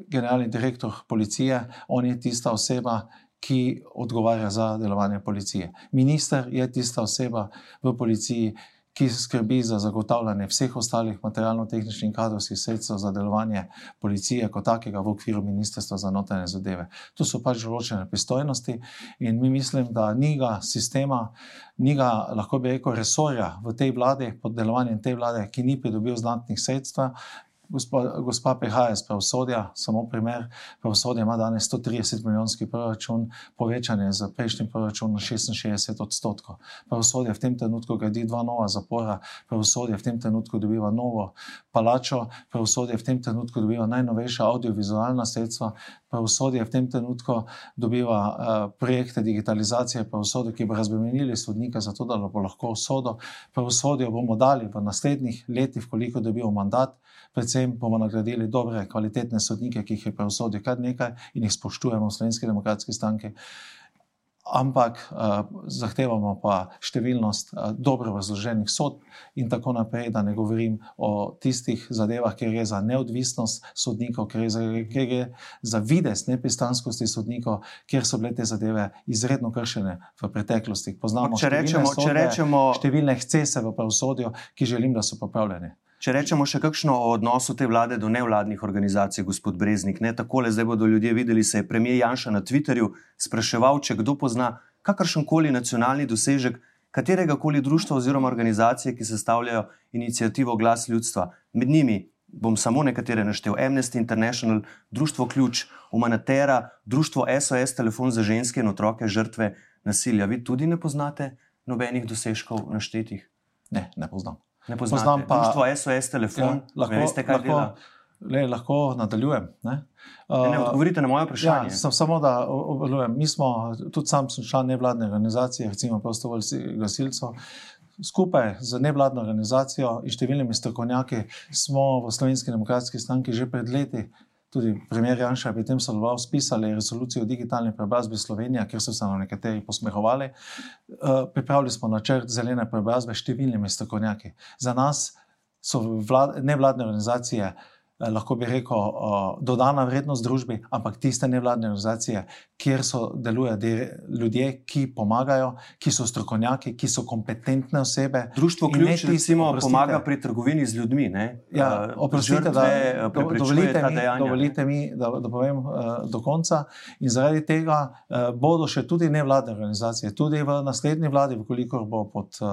generalni direktor policije, on je tista oseba, ki odgovarja za delovanje policije. Minister je tista oseba v policiji, ki skrbi za zagotavljanje vseh ostalih materialno-tehničnih in kadrovskih sredstev za delovanje policije, kot takega v okviru Ministrstva za notranje zadeve. To so pač določene pristojnosti, in mi mislim, da ni ga sistema, ni ga, lahko bi rekel, resorja v tej vladi, pod delovanjem te vlade, ki ni pridobil znatnih sredstev, Gospa, gospa prihaja iz pravosodja, samo primer. Pravosodje ima danes 130 milijonski proračun, povečanje za prejšnji proračun na 66 odstotkov. Pravosodje v tem trenutku gradi dva nova zapora, pravosodje v tem trenutku dobiva novo palačo, pravosodje v tem trenutku dobiva najnovejša audiovizualna sredstva, pravosodje v tem trenutku dobiva uh, projekte digitalizacije pravosodja, ki bo razbremenili sodnika, zato da bo lahko sodo. Pravosodje bomo dali v naslednjih letih, koliko dobijo mandat, predvsem bomo nagradili dobre, kvalitetne sodnike, ki jih je pravosodje kar nekaj in jih spoštujemo v Slovenski demokratski stranki. Ampak uh, zahtevamo pa številnost uh, dobro razloženih sodb, in tako naprej, da ne govorim o tistih zadevah, kjer gre za neodvisnost sodnikov, kjer gre za, kjer gre za vides nepristranskosti sodnikov, kjer so bile te zadeve izredno kršene v preteklosti. Poznamo če rečemo, sodbe, če rečemo... številne excese v pravosodju, ki želim, da so popravljene. Če rečemo še kakšno o odnosu te vlade do nevladnih organizacij, gospod Breznik, ne takole, zdaj bodo ljudje videli, se je premijer Janša na Twitterju spraševal, če kdo pozna kakršen koli nacionalni dosežek katerega koli društva oziroma organizacije, ki sestavljajo inicijativo Glas ljudstva. Med njimi bom samo nekatere naštel: Amnesty International, Društvo Ključ, Humanitera, Društvo SOS, Telefon za ženske in otroke žrtve nasilja. Vi tudi ne poznate nobenih dosežkov naštetih? Ne, ne poznam. Ne poznam. Poznam pa društvo SOS telefon. Ja, lahko, veste, kaj lahko, dela? Le, lahko nadaljujem. Ne? Uh, ne, odgovorite na moje vprašanje. Ja, sem, samo da obvelujem. Mi smo, tudi sam sem član nevladne organizacije, recimo prostovoljci gasilcev. Skupaj z nevladno organizacijo in številnimi strokovnjaki smo v Slovenski demokratski stranki že pred leti tudi premijer Janša pri tem sodeloval, spisali resolucijo o digitalni preobrazbi Slovenije, kjer so se nam nekateri posmehovali. Uh, pripravili smo načrt zelene preobrazbe s številnimi strokovnjaki. Za nas so vlad, nevladne organizacije uh, lahko bi rekel, dodana vrednost družbi, ampak tiste nevladne organizacije, kjer so delujejo ljudje, ki pomagajo, ki so strokovnjaki, ki so kompetentne osebe. Društvo Ključ, recimo, pomaga pri trgovini z ljudmi. Ja, eh, oprostite, da eh, do, dovolite, mi, dovolite mi, da, da povem uh, do konca. In zaradi tega uh, bodo še tudi nevladne organizacije, tudi v naslednji vladi, vkolikor bo pod.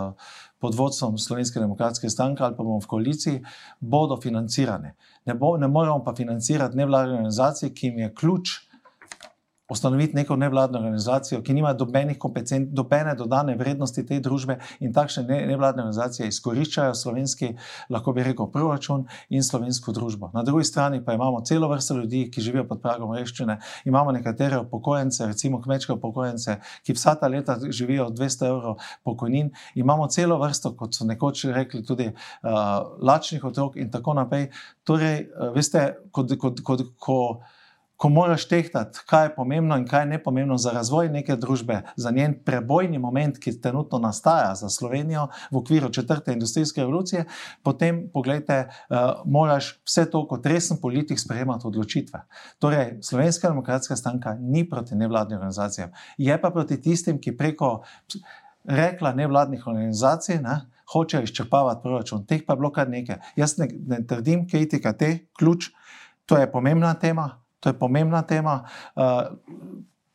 Pod vodstvom Slovenske demokratske stranke ali pa bomo v koaliciji, bodo financirane. Ne, bo, ne moremo pa financirati nevladne organizacije, ki jim je ključ ustanoviti neko nevladno organizacijo, ki nima dobene dodane vrednosti te družbe in takšne ne, nevladne organizacije izkoriščajo slovenski, lahko bi rekel, proračun in slovensko družbo. Na drugi strani pa imamo celo vrsto ljudi, ki živijo pod pragom reščine, imamo nekatere upokojence, recimo kmečke upokojence, ki vsa ta leta živijo od 200 evrov pokojnin, imamo celo vrsto, kot so nekoč rekli, tudi uh, lačnih otrok in tako naprej. Torej, uh, veste, kot, kot, kot, kot ko moraš tehtati, kaj je pomembno in kaj je ne pomembno za razvoj neke družbe, za njen prebojni moment, ki trenutno nastaja za Slovenijo v okviru četrte industrijske revolucije, potem, pogledajte, uh, moraš vse to kot resen politik sprejemati odločitve. Torej, Slovenska demokratska stranka ni proti nevladnim organizacijam, je pa proti tistim, ki preko rekla nevladnih organizacij. Ne, Hočejo izčrpavati proračun, teh pa je bilo kar nekaj. Jaz ne, ne trdim, kritika te ključ, to je pomembna tema, To je pomembna tema.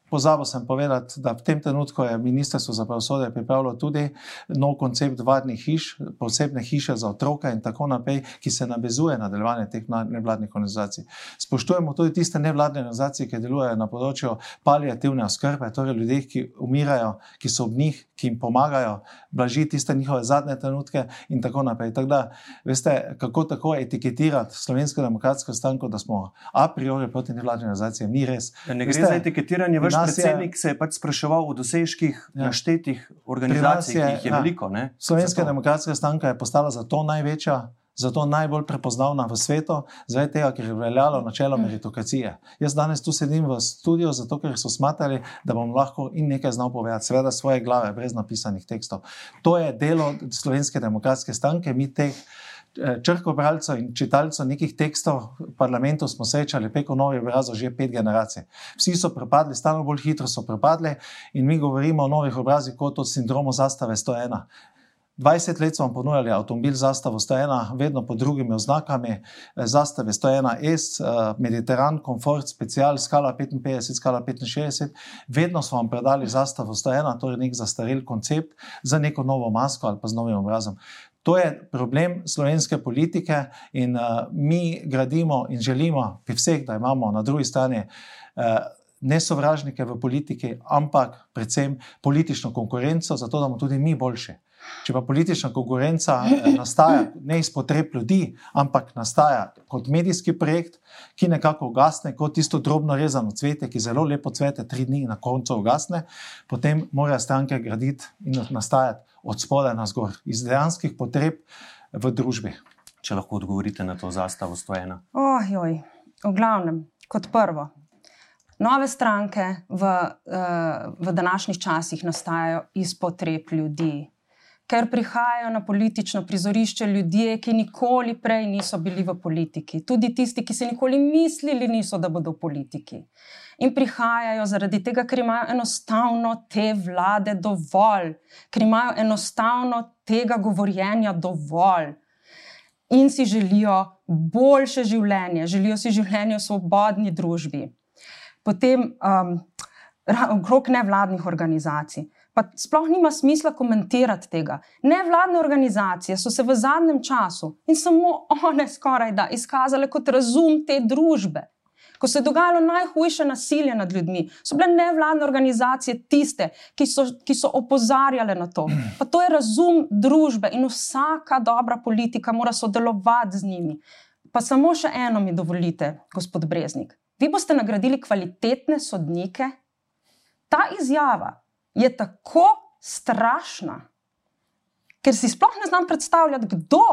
Pozabil sem povedati, da v tem trenutku je Ministrstvo za pravosodje pripravilo tudi nov koncept varnih hiš, posebne hiše za otroke in tako naprej, ki se navezuje na delovanje teh nevladnih organizacij. Spoštujemo tudi tiste nevladne organizacije, ki delujejo na področju palijativne oskrbe, torej ljudi, ki umirajo, ki so ob njih, ki jim pomagajo blažiti tiste njihove zadnje trenutke in tako naprej. Tako da, veste, kako tako etiketirati slovensko demokratsko stranko, da smo a priori proti nevladnim organizacijam, ni res. Ne gre veste, za etiketiranje vrsta predsednik je, se je pač spraševal o dosežkih ja. naštetih organizacij, je, ki jih je ja, veliko. Ne? Slovenska demokratska stranka je postala zato največja. Zato najbolj prepoznavna v svetu, zaradi tega, ker je veljalo načelo meritokracije. Jaz danes tu sedim v studiu, zato ker so smatrali, da bom lahko in nekaj znal povedati, seveda svoje glave, brez napisanih tekstov. To je delo slovenske demokratske stranke, mi teh. Eh, črkobralcev in čitalcev nekih tekstov v parlamentu smo srečali preko novih obrazov že pet generacij. Vsi so propadli, stalno bolj hitro so propadli in mi govorimo o novih obrazih kot o sindromu zastave 101. 20 let smo ponujali avtomobil zastavo 101, vedno pod drugimi oznakami, eh, zastave 101S, eh, Mediteran, Comfort, Special, skala 55, skala 65, vedno smo vam predali zastavo 101, torej nek zastarel koncept za neko novo masko ali pa z novim obrazom. To je problem slovenske politike, in uh, mi gradimo in želimo pri vseh, da imamo na drugi strani uh, ne sovražnike v politiki, ampak predvsem politično konkurenco, zato da bomo tudi mi boljši. Če pa politična konkurenca eh, nastaja ne iz potreb ljudi, ampak nastaja kot medijski projekt, ki nekako ugasne, kot tisto drobno rezano cvetje, ki zelo lepo cvete, tri dni in na koncu ugasne, potem morajo stranke graditi in nastajati od spodaj na zgor, iz dejanskih potreb v družbi. Če lahko odgovorite na to zastavo, stojena. Ojoj, v glavnem, kot prvo. Nove stranke v, uh, v današnjih časih nastajajo iz potreb ljudi, ker prihajajo na politično prizorišče ljudje, ki nikoli prej niso bili v politiki, tudi tisti, ki si nikoli mislili, niso, da bodo v politiki. In prihajajo zaradi tega, ker imajo enostavno te vlade dovolj, ker imajo enostavno tega govorjenja dovolj. In si želijo boljše življenje, želijo si življenje v svobodni družbi. Potem um, okrog nevladnih organizacij pa sploh nima smisla komentirati tega. Nevladne organizacije so se v zadnjem času in samo one skoraj da izkazale kot razum te družbe. Ko se je dogajalo najhujše nasilje nad ljudmi, so bile nevladne organizacije tiste, ki so, ki so opozarjale na to. Pa to je razum družbe in vsaka dobra politika mora sodelovati z njimi. Pa samo še eno mi dovolite, gospod Breznik. Vi boste nagradili kvalitetne sodnike. Ta izjava je tako strašna, ker si sploh ne znam predstavljati, kdo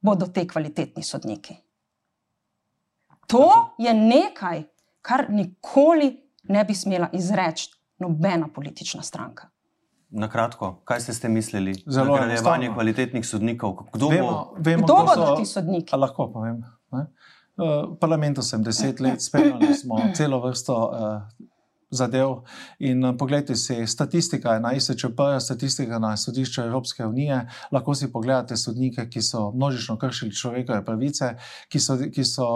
bodo te kvalitetni sodniki. To je nekaj, kar nikoli ne bi smela izreči nobena politična stranka. Na kratko, kaj ste, ste mislili? Zelo je nagrajevanje kvalitetnih sodnikov. Kdo, vemo, bo? Vemo, kdo bodo so, ti sodniki? Lahko povem. Ne? V parlamentu sem deset let, spremljali smo celo vrsto uh, zadev. In uh, poglejte si, statistika je na ISČP, statistika na sodišču Evropske unije. Lahko si pogledate sodnike, ki so množično kršili človekove pravice, ki so, ki so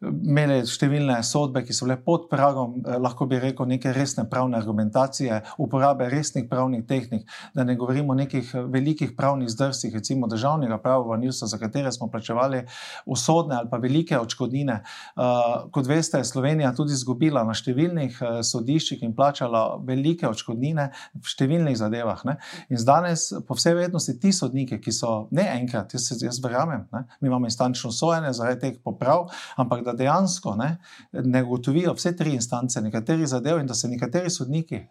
imeli številne sodbe, ki so bile pod pragom, eh, lahko bi rekel, neke resne pravne argumentacije, uporabe resnih pravnih tehnik, da ne govorimo o nekih eh, velikih pravnih zdrsih, recimo državnega prava v Nilsu, za katere smo plačevali usodne ali pa velike odškodnine. Uh, kot veste, je Slovenija tudi izgubila na številnih sodiščih in plačala velike odškodnine v številnih zadevah. Ne? In danes, po vsej verjetnosti, ti sodniki, ki so ne enkrat, jaz, jaz verjamem, ne? mi imamo instančno sojenje zaradi teh poprav, ampak da dejansko ne, ne ugotovijo vse tri instance, nekaterih zadev in da se nekateri sodniki.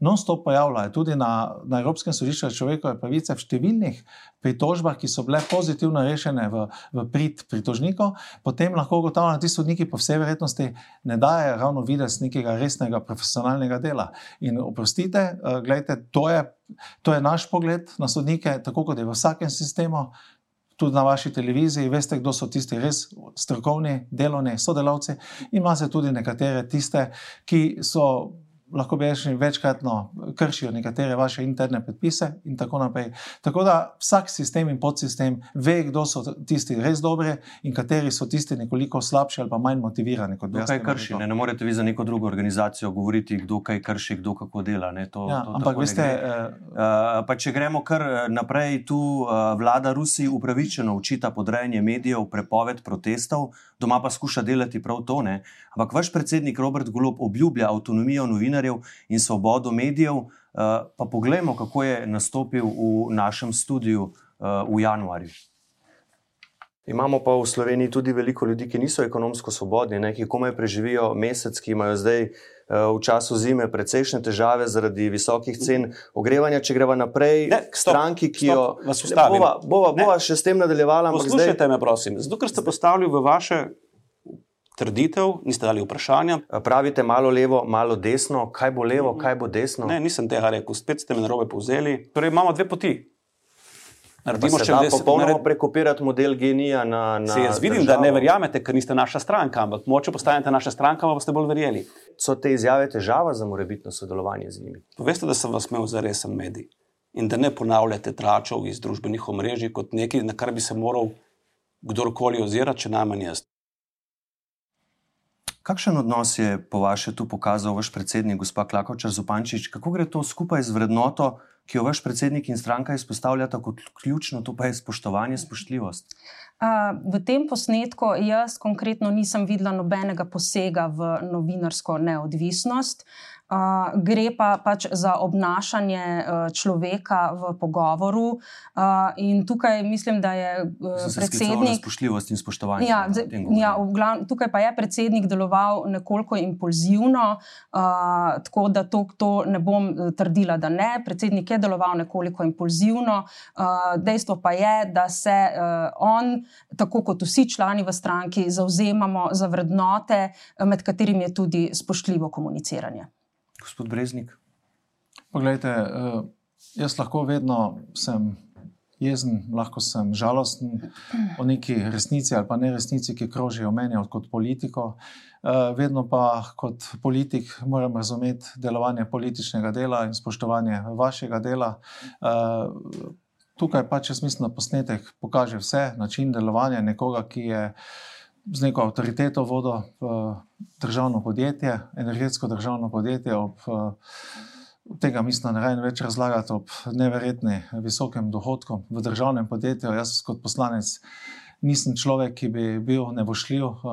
Non-stop pojavljajo tudi na, na Evropskem sodišču za človekove pravice v številnih pritožbah, ki so bile pozitivno rešene v, v prid pritožnikov, potem lahko ugotavljamo, da ti sodniki po vsej verjetnosti ne dajo ravno videz nekega resnega profesionalnega dela. In oprostite, uh, gledajte, to je, to je naš pogled na sodnike, tako kot je v vsakem sistemu tudi na vaši televiziji, veste, kdo so tisti res strokovni, delovni sodelavci, in imate tudi nekatere tiste, ki so lahko bi rečli, večkratno kršijo nekatere vaše interne predpise in tako naprej. Tako da vsak sistem in podsistem ve, kdo so tisti res dobri in kateri so tisti nekoliko slabši ali pa manj motivirani. Kdo kaj krši? Ne, ne morete vi za neko drugo organizacijo govoriti, kdo kaj krši, kdo kako dela. To, ja, to, ampak veste. Uh, pa če gremo kar naprej, tu uh, vlada Rusiji upravičeno učita podrejanje medijev, prepoved protestov, doma pa skuša delati prav to. Ne? Ampak vaš predsednik Robert Golob obljublja avtonomijo novinarjev in svobodo medijev. Uh, pa poglejmo, kako je nastopil v našem studiu uh, v januarju. Imamo pa v Sloveniji tudi veliko ljudi, ki niso ekonomsko svobodni, ne, ki komaj preživijo mesec, ki imajo zdaj uh, v času zime precejšnje težave zaradi visokih cen ogrevanja. Če greva naprej ne, k stranki, ki stop, jo. Bova, bova, bova še s tem nadaljevala. Poslušajte zdaj... me, prosim. Zato, ker ste postavili v vaše trditev, niste dali vprašanja. Pravite malo levo, malo desno, kaj bo levo, kaj bo desno? Ne, nisem tega rekel, spet ste me narobe povzeli. Torej, imamo dve poti. Naredimo še nekaj. Popolnoma nared... prekopirati model genija na. na Se jaz vidim, državo. da ne verjamete, ker niste naša stranka, ampak moče postanete naša stranka, pa boste bolj verjeli. So te izjave težava za morebitno sodelovanje z njimi? Poveste, da sem vas imel za resen medij in da ne ponavljate tračov iz družbenih omrežij kot nekaj, na kar bi se moral kdorkoli ozirati, če najmanj jaz. Kakšen odnos je po vašem tu pokazal vaš predsednik, gospod Klakočar Zupančič? Kako gre to skupaj z vrednoto, ki jo vaš predsednik in stranka izpostavljata kot ključno, to pa je spoštovanje, spoštljivost? V tem posnetku jaz konkretno nisem videla nobenega posega v novinarsko neodvisnost. Uh, gre pa pač za obnašanje uh, človeka v pogovoru. Uh, in tukaj mislim, da je uh, predsednik. Spoštljivost in spoštovanje. Ja, ja, glav, tukaj pa je predsednik deloval nekoliko impulzivno, uh, tako da to, to ne bom trdila, da ne. Predsednik je deloval nekoliko impulzivno. Uh, dejstvo pa je, da se uh, on, tako kot vsi člani v stranki, zauzemamo za vrednote, med katerimi je tudi spoštljivo komuniciranje. Gospod Breznik. Poglejte, eh, jaz lahko vedno sem jezen, lahko sem žalosten o neki resnici ali pa ne resnici, ki krožijo o meni kot politiko. Eh, vedno pa kot politik moram razumeti delovanje političnega dela in spoštovanje vašega dela. Eh, tukaj pač jaz mislim, da posnetek pokaže vse, način delovanja nekoga, ki je z neko avtoriteto vodo v državno podjetje, energetsko državno podjetje. Ob, tega mislim, da ne rabim več razlagati ob neverjetni visokem dohodku v državnem podjetju. Jaz kot poslanec nisem človek, ki bi bil nevošljiv,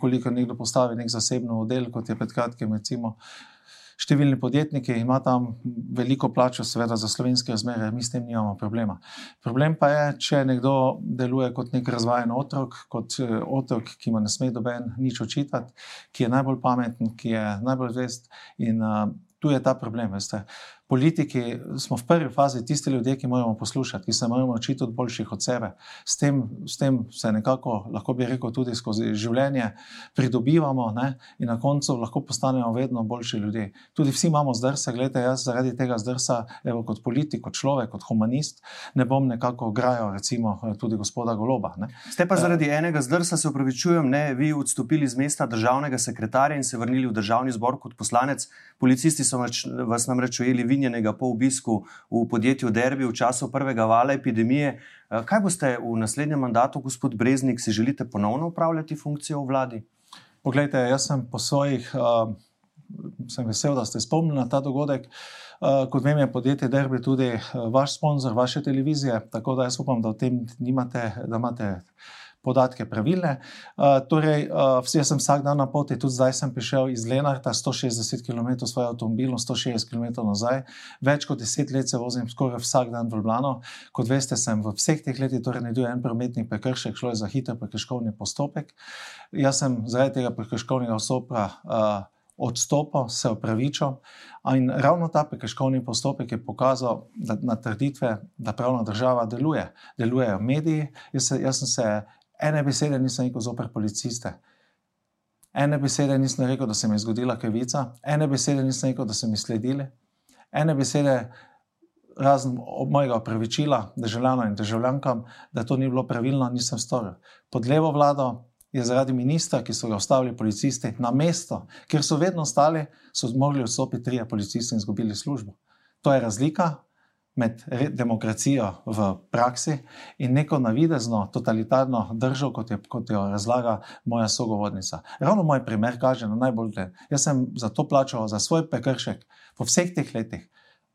koliko nekdo postavi nek zasebni model, kot je pred kratkim recimo številni podjetniki imajo tam veliko plačo, seveda za slovenske razmere, mi s tem nimamo problema. Problem pa je, če nekdo deluje kot nek razvajen otrok, kot eh, otrok, ki mu ne sme doben nič očitati, ki je najbolj pameten, ki je najbolj zvest in uh, tu je ta problem. Veste politiki smo v prvi fazi tisti ljudje, ki moramo poslušati, ki se moramo učiti od boljših od sebe. S tem, s tem se nekako, lahko bi rekel, tudi skozi življenje pridobivamo ne? in na koncu lahko postanemo vedno boljši ljudje. Tudi vsi imamo zdrsa, gledajte, jaz zaradi tega zdrsa, evo, kot politik, kot človek, kot humanist, ne bom nekako grajal, recimo, tudi gospoda Goloba. Ne? Ste pa zaradi enega zdrsa, se upravičujem, ne vi odstopili z mesta državnega sekretarja in se vrnili v državni zbor kot poslanec. Policisti so vas namreč ujeli vinjenega po obisku v podjetju Derbi v času prvega vala epidemije. Eh, kaj boste v naslednjem mandatu, gospod Breznik, si želite ponovno upravljati funkcijo v vladi? Poglejte, jaz sem po svojih, uh, sem vesel, da ste spomnili na ta dogodek. Uh, kot vem, je podjetje Derbi tudi uh, vaš sponzor, vaše televizije, tako da jaz upam, da o tem nimate, da imate podatke pravilne. Uh, torej, uh, jaz sem vsak dan na poti, tudi zdaj sem prišel iz Lenarta, 160 km s svojim avtomobilom, 160 km nazaj. Več kot deset let se vozim skoraj vsak dan v Ljubljano. Kot veste, sem v vseh teh letih torej naredil en prometni prekršek, šlo je za hiter prekrškovni postopek. Jaz sem zaradi tega prekrškovnega osopra. Uh, Odstopil, se upravičil, in ravno ta prekrškovni postopek je pokazal, da na trditve, da pravna država deluje. Delujejo mediji. Jaz, jaz sem se ene besede nisem rekel zoper policiste. Ene besede nisem rekel, da se mi je zgodila krivica, ene besede nisem rekel, da so mi sledili, ene besede, razen mojega opravičila državljanom in državljankam, da to ni bilo pravilno, nisem storil. Pod levo vlado je zaradi ministra, ki so ga ustavili policisti, na mesto, kjer so vedno stali, so mogli vstopiti trije policisti in izgubili službo. To je razlika med demokracijo v praksi in neko navidezno, totalitarno držo, kot, je, kot jo razlaga moja sogovornica. Ravno moj primer kaže na najbolj te. Jaz sem za to plačal, za svoj prekršek, po vseh teh letih,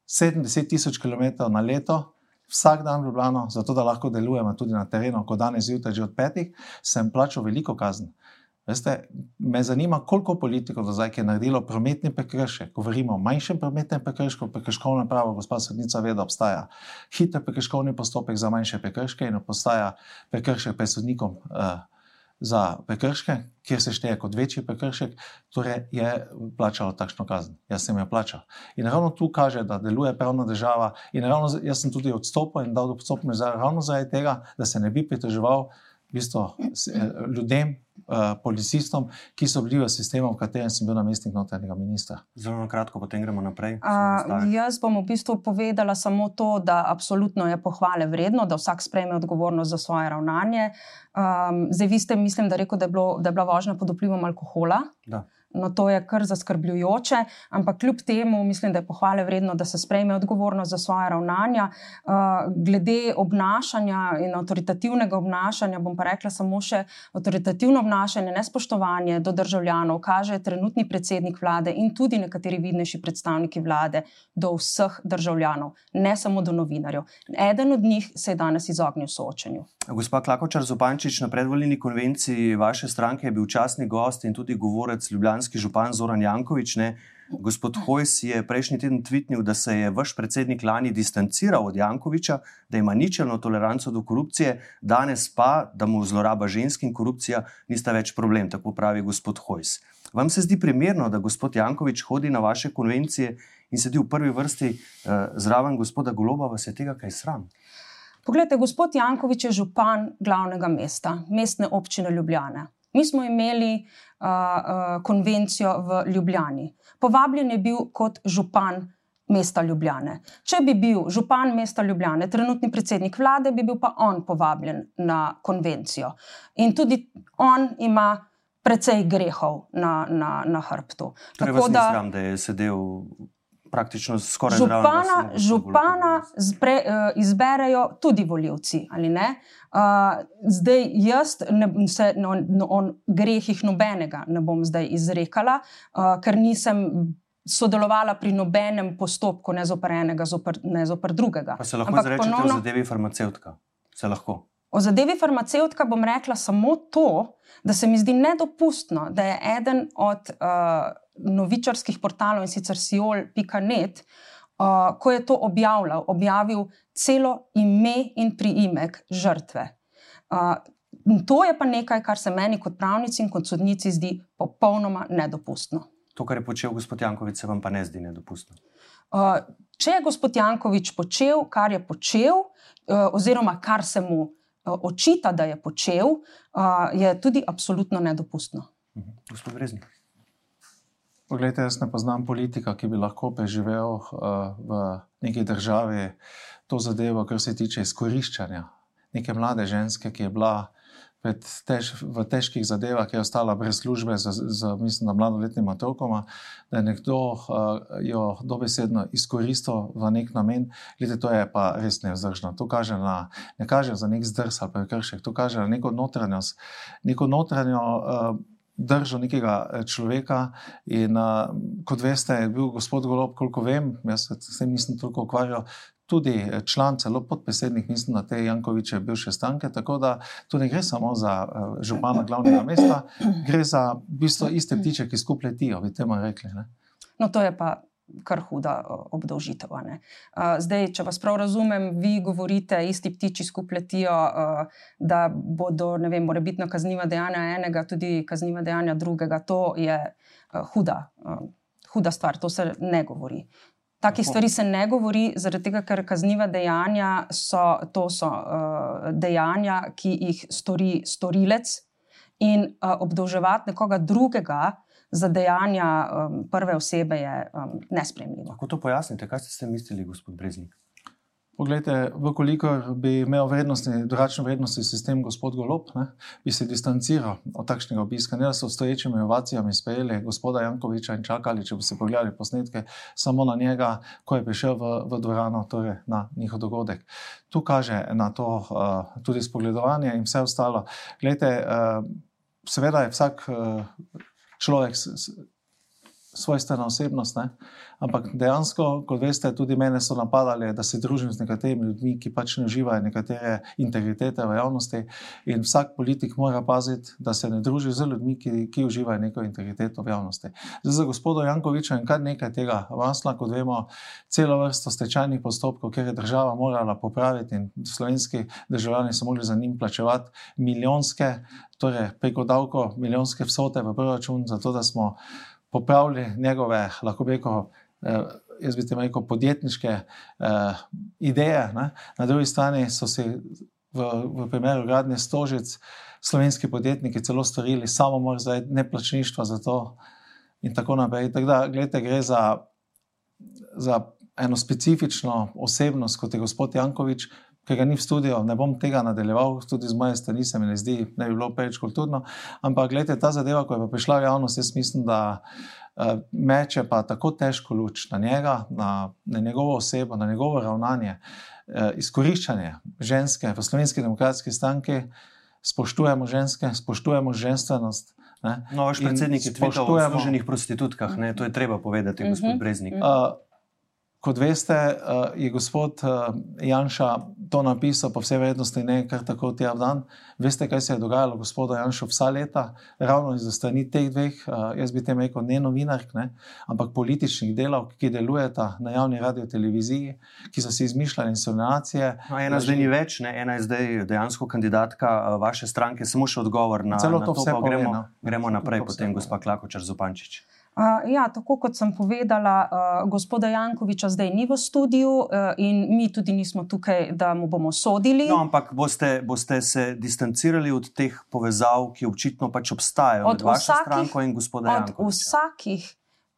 70 tisoč km na leto. Vsak dan v Ljubljano, zato da lahko delujemo tudi na terenu, kot danes zjutraj, že od petih, sem plačal veliko kazen. Veste, me zanima, koliko politikov do zdaj je naredilo prometni prekršek. Govorimo o manjšem prometnem prekršku, prekrškovno pravo, gospod sodnica ve, da obstaja hiter prekrškovni postopek za manjše prekrške in obstaja prekršek pred sodnikom uh, za prekrške, kjer se šteje kot večji prekršek, torej je plačalo takšno kazen. Jaz sem jo plačal. In ravno tu kaže, da deluje pravna država in ravno jaz sem tudi odstopil in dal odstopne ravno zaradi tega, da se ne bi pritoževal v bistvu, ljudem, uh, policistom, ki so bili v sistemu, v katerem sem bil namestnik notranjega ministra. Zelo na kratko, potem gremo naprej. Uh, jaz bom v bistvu povedala samo to, da absolutno je pohvale vredno, da vsak sprejme odgovornost za svoje ravnanje. Um, zdaj, vi ste, mislim, da, rekel, da, je bilo, da je bila vožnja pod vplivom alkohola. Da. No, to je kar zaskrbljujoče, ampak kljub temu mislim, da je pohvale vredno, da se sprejme odgovornost za svoje ravnanja. Uh, glede obnašanja in avtoritativnega obnašanja, bom pa rekla samo še avtoritativno obnašanje, nespoštovanje do državljanov, kaže trenutni predsednik vlade in tudi nekateri vidnejši predstavniki vlade do vseh državljanov, ne samo do novinarjev. Eden od njih se je danes izognil soočenju. Gospa Klakočar Zopančič, na predvoljeni konvenciji vaše stranke je bil časni gost in tudi govorec ljubljanski župan Zoran Jankovič. Ne? Gospod Hojs je prejšnji teden tvitnil, da se je vaš predsednik lani distanciral od Jankoviča, da ima ničelno toleranco do korupcije, danes pa, da mu zloraba žensk in korupcija nista več problem, tako pravi gospod Hojs. Vam se zdi primerno, da gospod Jankovič hodi na vaše konvencije in sedi v prvi vrsti uh, zraven gospoda Goloba, vas je tega kaj sram? Poglejte, gospod Jankovič je župan glavnega mesta, mestne občine Ljubljana. Mi smo imeli uh, uh, konvencijo v Ljubljani. Povabljen je bil kot župan mesta Ljubljane. Če bi bil župan mesta Ljubljane, trenutni predsednik vlade, bi bil pa on povabljen na konvencijo. In tudi on ima precej grehov na, na, na hrbtu. Torej, Tako da, sram, da je sedel praktično skoraj župana, zraven, župana zbre, uh, izberejo tudi voljivci. Uh, zdaj, jaz ne, se no, no, o grehih nobenega ne bom zdaj izrekala, uh, ker nisem. Sodelovala pri nobenem postopku, ne zoper enega, zoper, ne zoper drugega. Pa se lahko izrečete ponovno, o zadevi farmacevtka? Se lahko. O zadevi farmacevtka bom rekla samo to, da se mi zdi nedopustno, da je eden od uh, novičarskih portalov in sicer siol.net, uh, ko je to objavljal, objavil celo ime in priimek žrtve. Uh, to je pa nekaj, kar se meni kot pravnici in kot sodnici zdi popolnoma nedopustno. To, kar je počel gospod Jankovič, se vam pa ne zdi nedopustno. Uh, če je gospod Jankovič počel, kar je počel, uh, oziroma kar se mu uh, očita, da je počel, uh, je tudi absolutno nedopustno. Uh mhm. -huh. Gospod Breznik. Poglejte, jaz ne poznam politika, ki bi lahko preživel uh, v neki državi to zadevo, kar se tiče izkoriščanja neke mlade ženske, ki je bila tež, v težkih zadevah, ki je ostala brez službe z, z mislim, mladoletnima otrokoma, da je nekdo uh, jo dobesedno izkoristil v nek namen. Glede, to je pa res nevzdržno. To kaže na, ne kaže za nek zdrs ali prekršek, to kaže na neko notranjost, neko notranjo. Uh, držal nekega eh, človeka. In, uh, kot veste, je bil gospod Golob, koliko vem, jaz se s tem nisem toliko ukvarjal. Tudi eh, član, celo podpredsednik, mislim, da te Jankoviče je bil še stanke. Tako da tu ne gre samo za uh, župana glavnega mesta, gre za v bistvu iste ptiče, ki skupaj letijo, bi temu rekli. Ne? No, to je pa kar huda obdolžitev. Zdaj, če vas prav razumem, vi govorite, isti ptiči skupaj letijo, da bodo, ne vem, morebitno kazniva dejanja enega, tudi kazniva dejanja drugega. To je huda, huda stvar, to se ne govori. Takih stvari se ne govori, zaradi tega, ker kazniva dejanja so, to so uh, dejanja, ki jih stori storilec, in uh, obdolževati nekoga drugega, za dejanja um, prve osebe je um, nespremljivo. Kako to pojasnite? Kaj ste mislili, gospod Breznik? Poglejte, vkolikor bi imel vrednostni, drugačen vrednostni sistem gospod Golop, ne, bi se distanciral od takšnega obiska. Ne da so stoječimi inovacijami sprejeli gospoda Jankoviča in čakali, če bi se pogledali posnetke, samo na njega, ko je prišel v, v dvorano, torej na njihov dogodek. Tu kaže na to uh, tudi spogledovanje in vse ostalo. Glejte, uh, seveda je vsak uh, človek. Svojstvena osebnost. Ne? Ampak dejansko, kot veste, tudi mene so napadali, da se družim z nekaterimi ljudmi, ki pač ne uživajo nekatere integritete v javnosti. In vsak politik mora paziti, da se ne druži z ljudmi, ki, ki uživajo neko integriteto v javnosti. Zdaj, za gospoda Jankoviča in kar nekaj tega, vasla, kot vemo, celo vrsto stečajnih postopkov, ker je država morala popraviti in slovenski državljani so mogli za njim plačevati milijonske, torej preko davko, milijonske vsote v proračun, zato da smo popravili njegove, lahko bi rekel, eh, jaz bi tem rekel, podjetniške eh, ideje. Ne? Na drugi strani so si v, v primeru gradnje stožic slovenski podjetniki celo storili samomor za neplačništvo za to in tako naprej. Tako da, gledajte, gre za, za eno specifično osebnost, kot je gospod Jankovič, ki ga ni v studiu, ne bom tega nadaljeval, tudi z moje strani se mi ne zdi, da bi bilo preveč kulturno. Ampak, gledajte, ta zadeva, ko je prišla v javnost, jaz mislim, da uh, meče pa tako težko luč na njega, na, na njegovo osebo, na njegovo ravnanje, uh, izkoriščanje ženske v slovenski demokratski stranki. Spoštujemo ženske, spoštujemo ženstvenost. No, vaš predsednik je povedal o služenih prostitutkah, ne? to je treba povedati, gospod uh mhm. -huh. Breznik. Uh, Kot veste, eh, je gospod eh, Janša to napisal, po vsej verjetnosti ne kar tako ti dan. Veste, kaj se je dogajalo, gospod Janša, vsa leta, ravno iz strani teh dveh, eh, jaz bi tem rekel, ne novinark, ne, ampak političnih delov, ki delujeta na javni radio televiziji, ki so si izmišljali insinuacije. No, ena zdaj ni več, ne, ena je zdaj dejansko kandidatka vaše stranke, samo še odgovor na, na to, to vse. Gremo, no. gremo naprej, potem gospod Klakočar Zupančič. Uh, ja, tako kot sem povedala, uh, gospoda Jankoviča zdaj ni v studiu uh, in mi tudi nismo tukaj, da mu bomo sodili. No, ampak boste, boste se distancirali od teh povezav, ki očitno pač obstajajo od med vašo stranko in gospoda Jankoviča. Od vsakih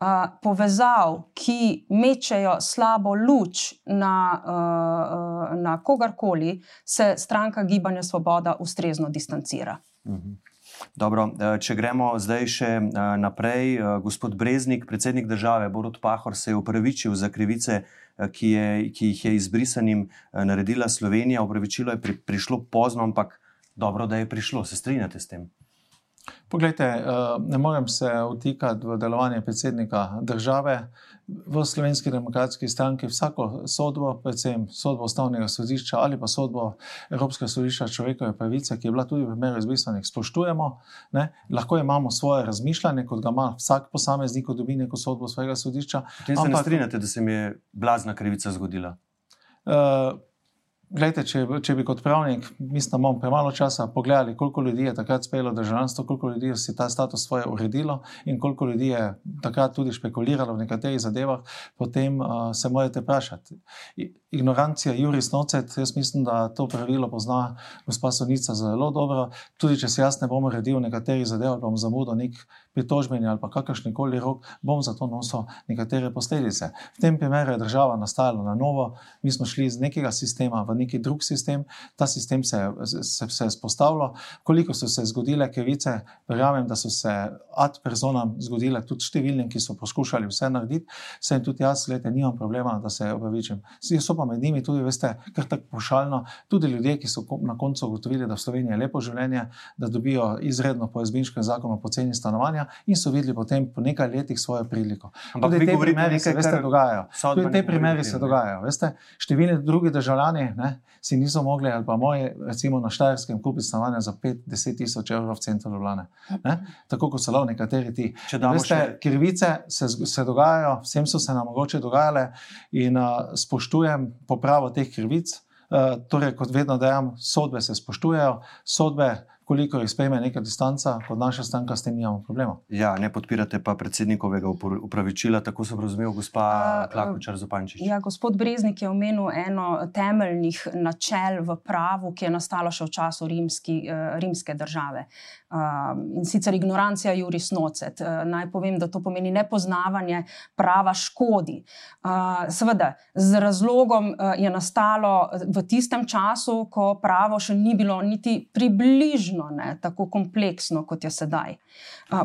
uh, povezav, ki mečejo slabo luč na, uh, na kogarkoli, se stranka Gibanja Svoboda ustrezno distancira. Uh mhm. -huh. Dobro, eh, če gremo zdaj še eh, naprej, eh, gospod Breznik, predsednik države Borod Pahor se je upravičil za krivice, ki, je, ki jih je izbrisanim naredila Slovenija. Upravičilo je pri, prišlo pozno, ampak dobro, da je prišlo. Se strinjate s tem? Poglejte, ne morem se vtikati v delovanje predsednika države v slovenski demokratski stranki vsako sodbo, predvsem sodbo ustavnega sodišča ali pa sodbo Evropskega sodišča človekove pravice, ki je bila tudi v primeru izbrisanih, spoštujemo. Ne? Lahko imamo svoje razmišljanje, kot ga ima vsak posameznik, ko dobi neko sodbo svojega sodišča. Potem se ampak, ne strinjate, da se mi je blazna krivica zgodila? Uh, Glejte, če, če bi kot pravnik, mislim, da imamo premalo časa, pogledali, koliko ljudi je takrat sprejelo državljanstvo, koliko ljudi je ta status svoje uredilo in koliko ljudi je takrat tudi špekuliralo v nekaterih zadevah, potem uh, se morate vprašati. Ignorancija, juris nocet, jaz mislim, da to pravilo pozna gospa Sonica zelo dobro. Tudi če se jaz ne bom uredil nekaterih zadev, bom zamudil nek pritožbeni ali kakršni koli rok, bom zato nosil nekatere posledice. V tem primeru je država nastajala na novo, mi smo šli iz nekega sistema v neki drug sistem, ta sistem se je se, se spostavljal. Koliko so se zgodile krivice, verjamem, da so se ad personam zgodile tudi številnim, ki so poskušali vse narediti, se in tudi jaz, gledajte, nimam problema, da se opravičim. So pa med njimi tudi, veste, kar tako pošaljno, tudi ljudje, ki so na koncu ugotovili, da v Sloveniji je lepo življenje, da dobijo izredno po izbinškem zakonu poceni stanovanja stanovanja in so videli potem po nekaj letih svojo priliko. Ampak tudi te primere se veste, dogajajo. Tudi te primere se dogajajo. Veste, številni drugi državljani ne, si niso mogli, ali pa moji, recimo na Štajerskem, kupiti stanovanja za 5-10 tisoč evrov v centru Ljubljana. Tako kot so lahko nekateri ti. Veste, še... Krivice se, se dogajajo, vsem so se nam mogoče dogajale in uh, spoštujem popravo teh krivic. Uh, torej, kot vedno dejam, sodbe se spoštujejo, sodbe koliko jih sprejme neka distanca, kot naša stranka, s tem nimamo problema. Ja, ne podpirate pa predsednikovega upravičila, tako sem razumel, gospa Klakočar Zopančič. Ja, gospod Breznik je omenil eno temeljnih načel v pravu, ki je nastalo še v času rimski, rimske države. In sicer ignorancija juris nocet. Naj povem, da to pomeni nepoznavanje prava škodi. Seveda, z razlogom je nastalo v tistem času, ko pravo še ni bilo niti približno ne, tako kompleksno, kot je sedaj.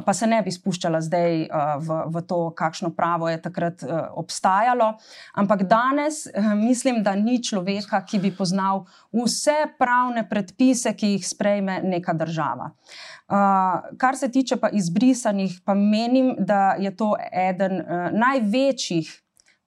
Pa se ne bi spuščala zdaj v, v to, kakšno pravo je takrat obstajalo. Ampak danes mislim, da ni človeka, ki bi poznal vse pravne predpise, ki jih sprejme neka država. Kar se tiče pa izbrisanih, pa menim, da je to eden največjih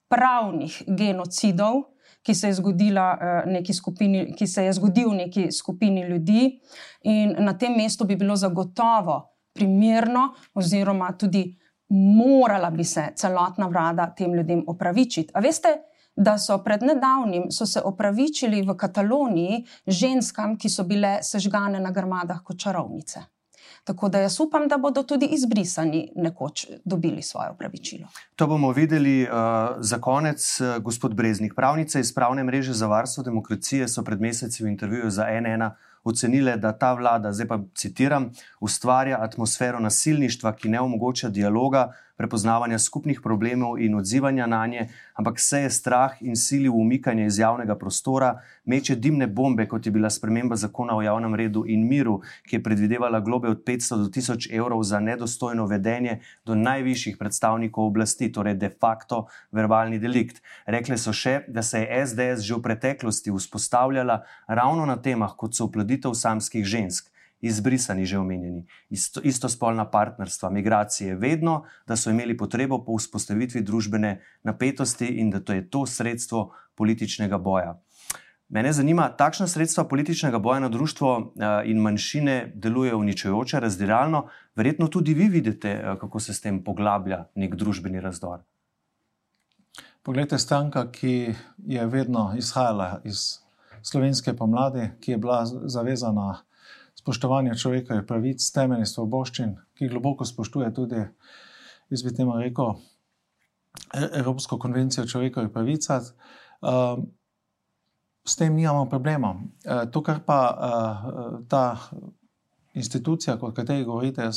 pravnih genocidov ki se je, zgodila, uh, skupini, ki se je zgodil neki skupini ljudi, in na tem mestu bi bilo zagotovo primerno, oziroma tudi morala bi se celotna vlada tem ljudem opravičiti. A veste, da so pred nedavnim so se opravičili v Kataloniji ženskam, ki so bile sežgane na grmadah kot čarovnice. Tako da jaz upam, da bodo tudi izbrisani nekoč dobili svoje upravičilo. To bomo videli uh, za konec. Uh, gospod Breznik, pravnice iz pravne mreže za varstvo demokracije so pred meseci v intervjuju za NN ocenile, da ta vlada, zdaj pa citiram, ustvarja atmosfero nasilništva, ki ne omogoča dialoga, prepoznavanja skupnih problemov in odzivanja na nje, ampak se je strah in sili v umikanje iz javnega prostora, meče dimne bombe, kot je bila sprememba zakona o javnem redu in miru, ki je predvidevala globe od 500 do 1000 evrov za nedostojno vedenje do najvišjih predstavnikov oblasti, torej de facto verbalni delikt. Rekle so še, da se je SDS že v preteklosti vzpostavljala ravno na temah, kot so uploditev samskih žensk izbrisani, že omenjeni, isto, istospolna partnerstva, migracije, vedno, da so imeli potrebo po vzpostavitvi družbene napetosti in da to je to sredstvo političnega boja. Mene zanima, takšna sredstva političnega boja na društvo in manjšine delujejo uničujoče, razdiralno. Verjetno tudi vi vidite, kako se s tem poglablja nek družbeni razdor. Poglejte, stranka, ki je vedno izhajala iz slovenske pomladi, ki je bila zavezana spoštovanje človekovih pravic, temeljnih svoboščin, ki globoko spoštuje tudi, jaz bi temu rekel, e-, Evropsko konvencijo o človekovih pravicah. Ehm, s tem nimamo problema. E, to, kar pa e, ta institucija, o kateri govorite,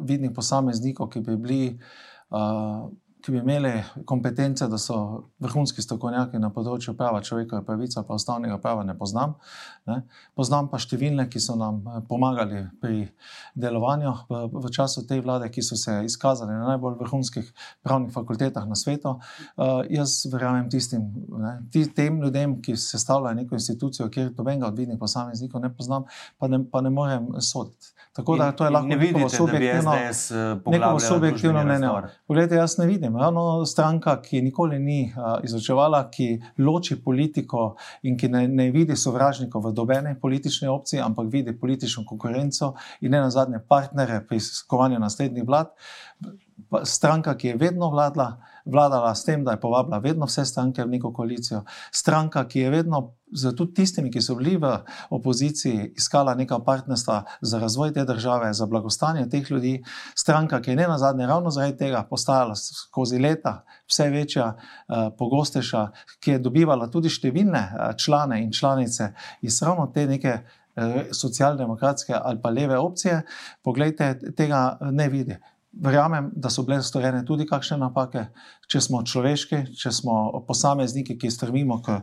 vidim posameznikov, ki bi bili ki bi imeli kompetence, da so vrhunski strokovnjaki na področju prava človekove pravice, pa ustavnega prava ne poznam. Ne. Poznam pa številne, ki so nam eh, pomagali pri delovanju v, v času te vlade, ki so se izkazali na najbolj vrhunskih pravnih fakultetah na svetu. Uh, jaz verjamem tistim, ne, tem ljudem, ki se stavljajo neko institucijo, kjer dobenega od vidnih posameznikov ne poznam, pa ne, pa ne morem soditi. Tako da to je lahko neko subjektivno, neko subjektivno mnenje. Poglejte, jaz ne vidim. Ravno stranka, ki nikoli ni uh, izočevala, ki loči politiko in ki ne, ne vidi sovražnikov v dobene politične opcije, ampak vidi politično konkurenco in ne na zadnje partnere pri skovanju naslednjih vlad. Stranka, ki je vedno vladla, vladala s tem, da je povabila vedno vse stranke v neko koalicijo. Stranka, ki je vedno z tudi tistimi, ki so bili v opoziciji, iskala neka partnerstva za razvoj te države, za blagostanje teh ljudi. Stranka, ki je ne na zadnje ravno zaradi tega postajala skozi leta vse večja, uh, pogostejša, ki je dobivala tudi številne uh, člane in članice iz ravno te neke. Eh, socialdemokratske ali pa leve opcije, poglejte, tega ne vidi. Verjamem, da so bile storjene tudi kakšne napake, če smo človeški, če smo posamezniki, ki strmimo k,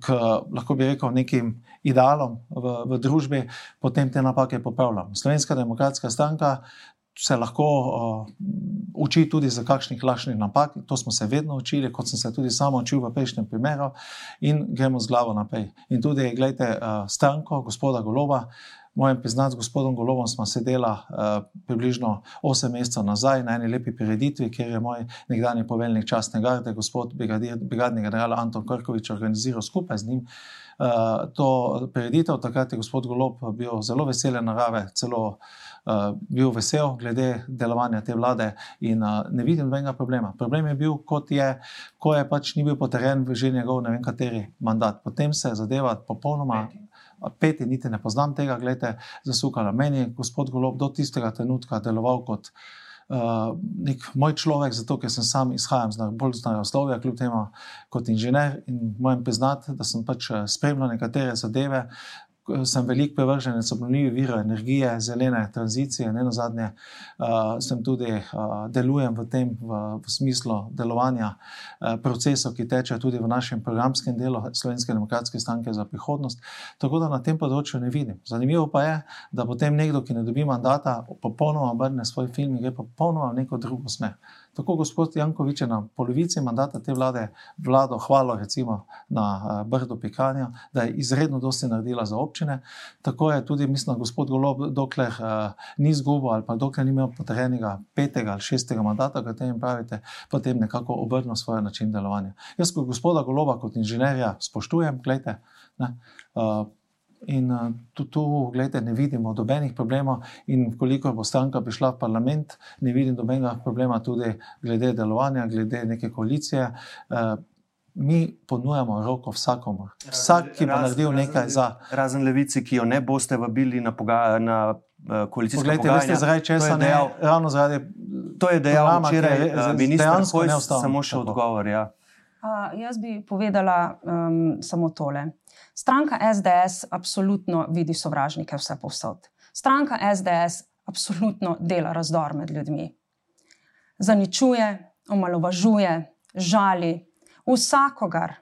k lahko bi rekel, nekim idealom v, v družbi, potem te napake popravljamo. Slovenska demokratska stranka se lahko uh, uči tudi za kakšnih lažnih napak, to smo se vedno učili, kot sem se tudi sam učil v prejšnjem primeru, in gremo z glavo naprej. In tudi, gledajte, uh, stranko gospoda Goloba. Mojem priznati, z gospodom Golovom smo sedeli uh, približno 8 mesecev nazaj na eni lepi prireditvi, kjer je moj nekdanji poveljnik častne garde, gospod brigadni general Anton Krkovič, organiziral skupaj z njim uh, to prireditev. Takrat je gospod Golob bil zelo veselen narave, celo uh, bil vesel glede delovanja te vlade in uh, ne vidim nobenega problema. Problem je bil, kot je, ko je pač ni bil potrjen že njegov ne vem kateri mandat. Potem se je zadeva popolnoma. Peti peti, niti ne poznam tega, gledajte, zasukala. Meni gospod Golob do tistega trenutka deloval kot uh, nek moj človek, zato ker sem sam izhajam z bolj znanega slovja, kljub temu kot inženir in mojem priznati, da sem pač eh, spremljal nekatere zadeve, sem velik prevrženec obnovljivih virov energije, zelene tranzicije, ne na zadnje, uh, sem tudi uh, delujem v tem, v, v smislu delovanja uh, procesov, ki tečejo tudi v našem programskem delu Slovenske demokratske stranke za prihodnost. Tako da na tem področju ne vidim. Zanimivo pa je, da potem nekdo, ki ne dobi mandata, popolnoma obrne svoj film in gre popolnoma v neko drugo smer. Tako gospod Jankovič je na polovici mandata te vlade vlado hvalo recimo na uh, Brdo Pikanja, da je izredno dosti naredila za občine. Tako je tudi, mislim, gospod Golob, dokler uh, ni izgubil ali pa dokler ni imel potrjenega petega ali šestega mandata, kot jim pravite, potem nekako obrnil svoj način delovanja. Jaz kot gospoda Goloba, kot inženirja, spoštujem, gledajte. Uh, In uh, tudi tu, gledajte, ne vidimo dobenih problemov, in koliko bo stranka prišla v parlament, ne vidim dobenega problema, tudi glede delovanja, glede neke koalicije. Uh, mi ponujamo roko vsakomor. Vsak, ki bo naredil nekaj za. Razen levici, ki jo ne boste vabili na, na uh, koalicijsko Poglejte, veste, zaradi česa ne? Dejal, ravno zaradi. To je dejal včeraj minister Hojs, samo še odgovor. Ja. Uh, jaz bi povedala um, samo tole. Stranka SDS absolutno vidi sovražnike vse povsod. Stranka SDS absolutno dela razdor med ljudmi. Zaničuje, omalovažuje, žali vsakogar,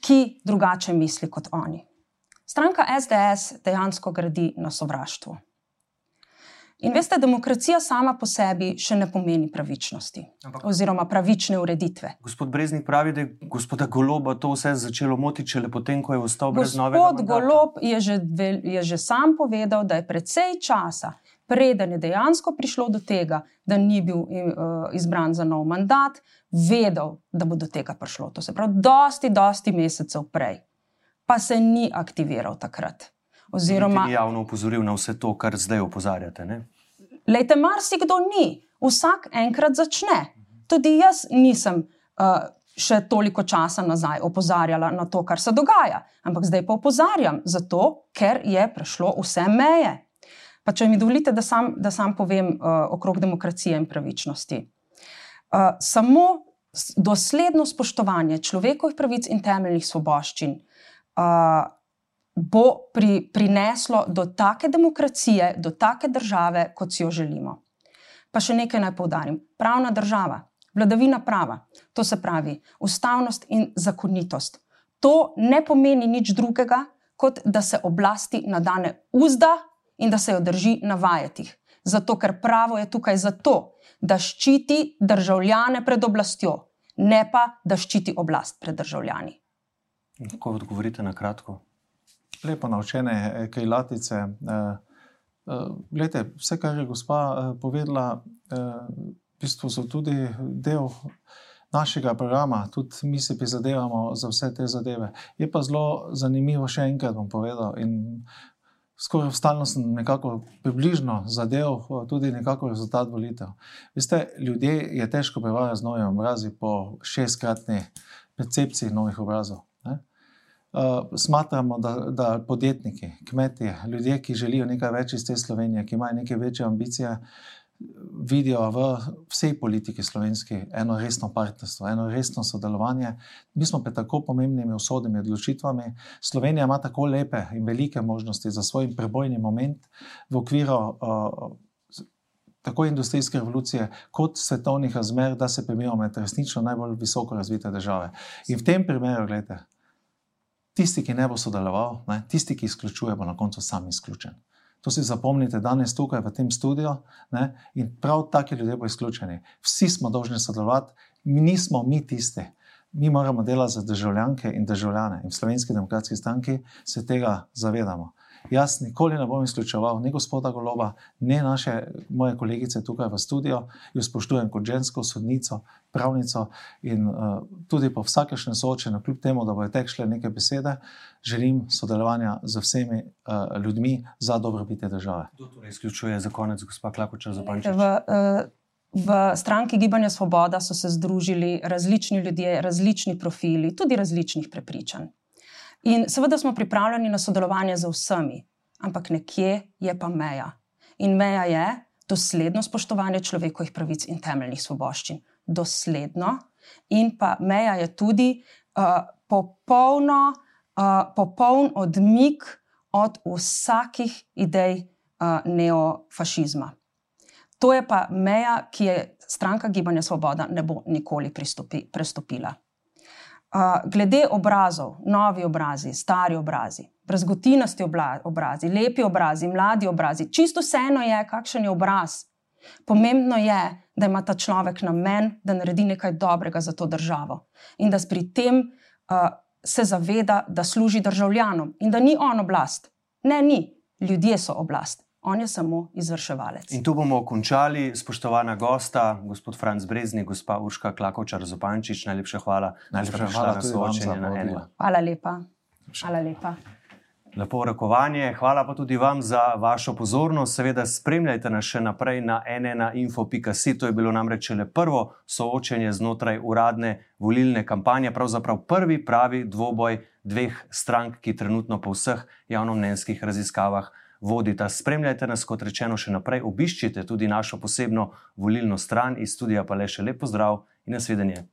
ki drugače misli kot oni. Stranka SDS dejansko gradi na sovraštvu. In veste, demokracija sama po sebi še ne pomeni pravičnosti Ampak, oziroma pravične ureditve. Gospod Breznik pravi, da je gospoda Goloba to vse začelo motiti, šele potem, ko je ostal brez nove. Gospod Golob je že, je že sam povedal, da je precej časa, preden je dejansko prišlo do tega, da ni bil uh, izbran za nov mandat, vedel, da bo do tega prišlo. To se pravi, dosti, dosti mesecev prej, pa se ni aktiviral takrat. Oziroma, ni javno upozoril na vse to, kar zdaj opozarjate. Ne? Lejte, marsikdo ni, vsak enkrat začne. Tudi jaz nisem uh, še toliko časa nazaj opozarjala na to, kar se dogaja, ampak zdaj pa opozarjam, zato ker je prešlo vse meje. Pa če mi dovolite, da sam, da sam povem uh, okrog demokracije in pravičnosti. Uh, samo dosledno spoštovanje človekovih pravic in temeljnih svoboščin uh, bo pri, prineslo do take demokracije, do take države, kot si jo želimo. Pa še nekaj naj povdarim. Pravna država, vladavina prava, to se pravi ustavnost in zakonitost. To ne pomeni nič drugega, kot da se oblasti nadane uzda in da se jo drži na vajetih. Zato, ker pravo je tukaj zato, da ščiti državljane pred oblastjo, ne pa da ščiti oblast pred državljani. Kako odgovorite na kratko? Lepo naučene eh, krilatice. Eh, eh, glede, vse, kar je gospa povedala, v bistvu so tudi del našega programa, tudi mi se prizadevamo za vse te zadeve. Je pa zelo zanimivo, še enkrat bom povedal. Skoraj stalno sem nekako približno zadev, tudi nekako rezultat volitev. Veste, ljudje je težko prevajati z novimi obrazi po šestkratni percepciji novih obrazov. Uh, smatramo, da, da podjetniki, kmetje, ljudje, ki želijo nekaj več iz te Slovenije, ki imajo neke večje ambicije, vidijo v vsej politiki slovenski eno resno partnerstvo, eno resno sodelovanje. Mi smo pred tako pomembnimi usodnimi odločitvami. Slovenija ima tako lepe in velike možnosti za svoj prebojni moment v okviru. Uh, Tako industrijske revolucije, kot svetovnih razmer, da se premijo med resnično najbolj visoko razvite države. In v tem primeru, gledajte, Tisti, ki ne bo sodeloval, ne, tisti, ki izključuje, bo na koncu sam izključen. To si zapomnite danes tukaj v tem studiu ne, in prav taki ljudje bodo izključeni. Vsi smo dolžni sodelovati, mi nismo mi tisti. Mi moramo delati za državljanke in državljane in v slovenski demokratski stranki se tega zavedamo. Jaz nikoli ne bom izključeval ne gospoda Goloba, ne naše moje kolegice tukaj v studiu, jo spoštujem kot žensko sodnico, pravnico in uh, tudi po vsakešnem soočenju, kljub temu, da bojo tekle neke besede, želim sodelovanja z vsemi uh, ljudmi za dobrobit te države. Kdo torej izključuje za konec, gospod Klakočar, za? V, uh... V stranki Gibanja Svoboda so se združili različni ljudje, različni profili, tudi različnih prepričanj. In seveda smo pripravljeni na sodelovanje z vsemi, ampak nekje je pa meja. In meja je dosledno spoštovanje človekovih pravic in temeljnih svoboščin. Dosledno. In pa meja je tudi uh, popolno, uh, popoln odmik od vsakih idej uh, neofašizma. To je pa meja, ki je stranka Gibanja Svoboda ne bo nikoli pristopi, prestopila. Glede obrazov, novi obrazi, stari obrazi, brazgotinasti obrazi, lepi obrazi, mladi obrazi, čisto vseeno je, kakšen je obraz. Pomembno je, da ima ta človek namen, da naredi nekaj dobrega za to državo in da pri tem uh, se zaveda, da služi državljanom in da ni on oblast. Ne, ni, ljudje so oblast. On je samo izvrševalec. In tu bomo končali, spoštovana gosta, gospod Franz Brezni, gospa Urška Klakočar Zopančič. Najlepša hvala, najlepša hvala za soočenje na eno. Hvala lepa. Hvala lepa. Lepo rokovanje, hvala pa tudi vam za vašo pozornost. Seveda, spremljajte nas še naprej na nnainfo.si. To je bilo namreč le prvo soočenje znotraj uradne volilne kampanje, pravzaprav prvi pravi dvoboj dveh strank, ki trenutno po vseh javnomnenjskih raziskavah vodita. Spremljajte nas, kot rečeno, še naprej, obiščite tudi našo posebno volilno stran iz studia, pa le še lepo zdrav in nasvidenje.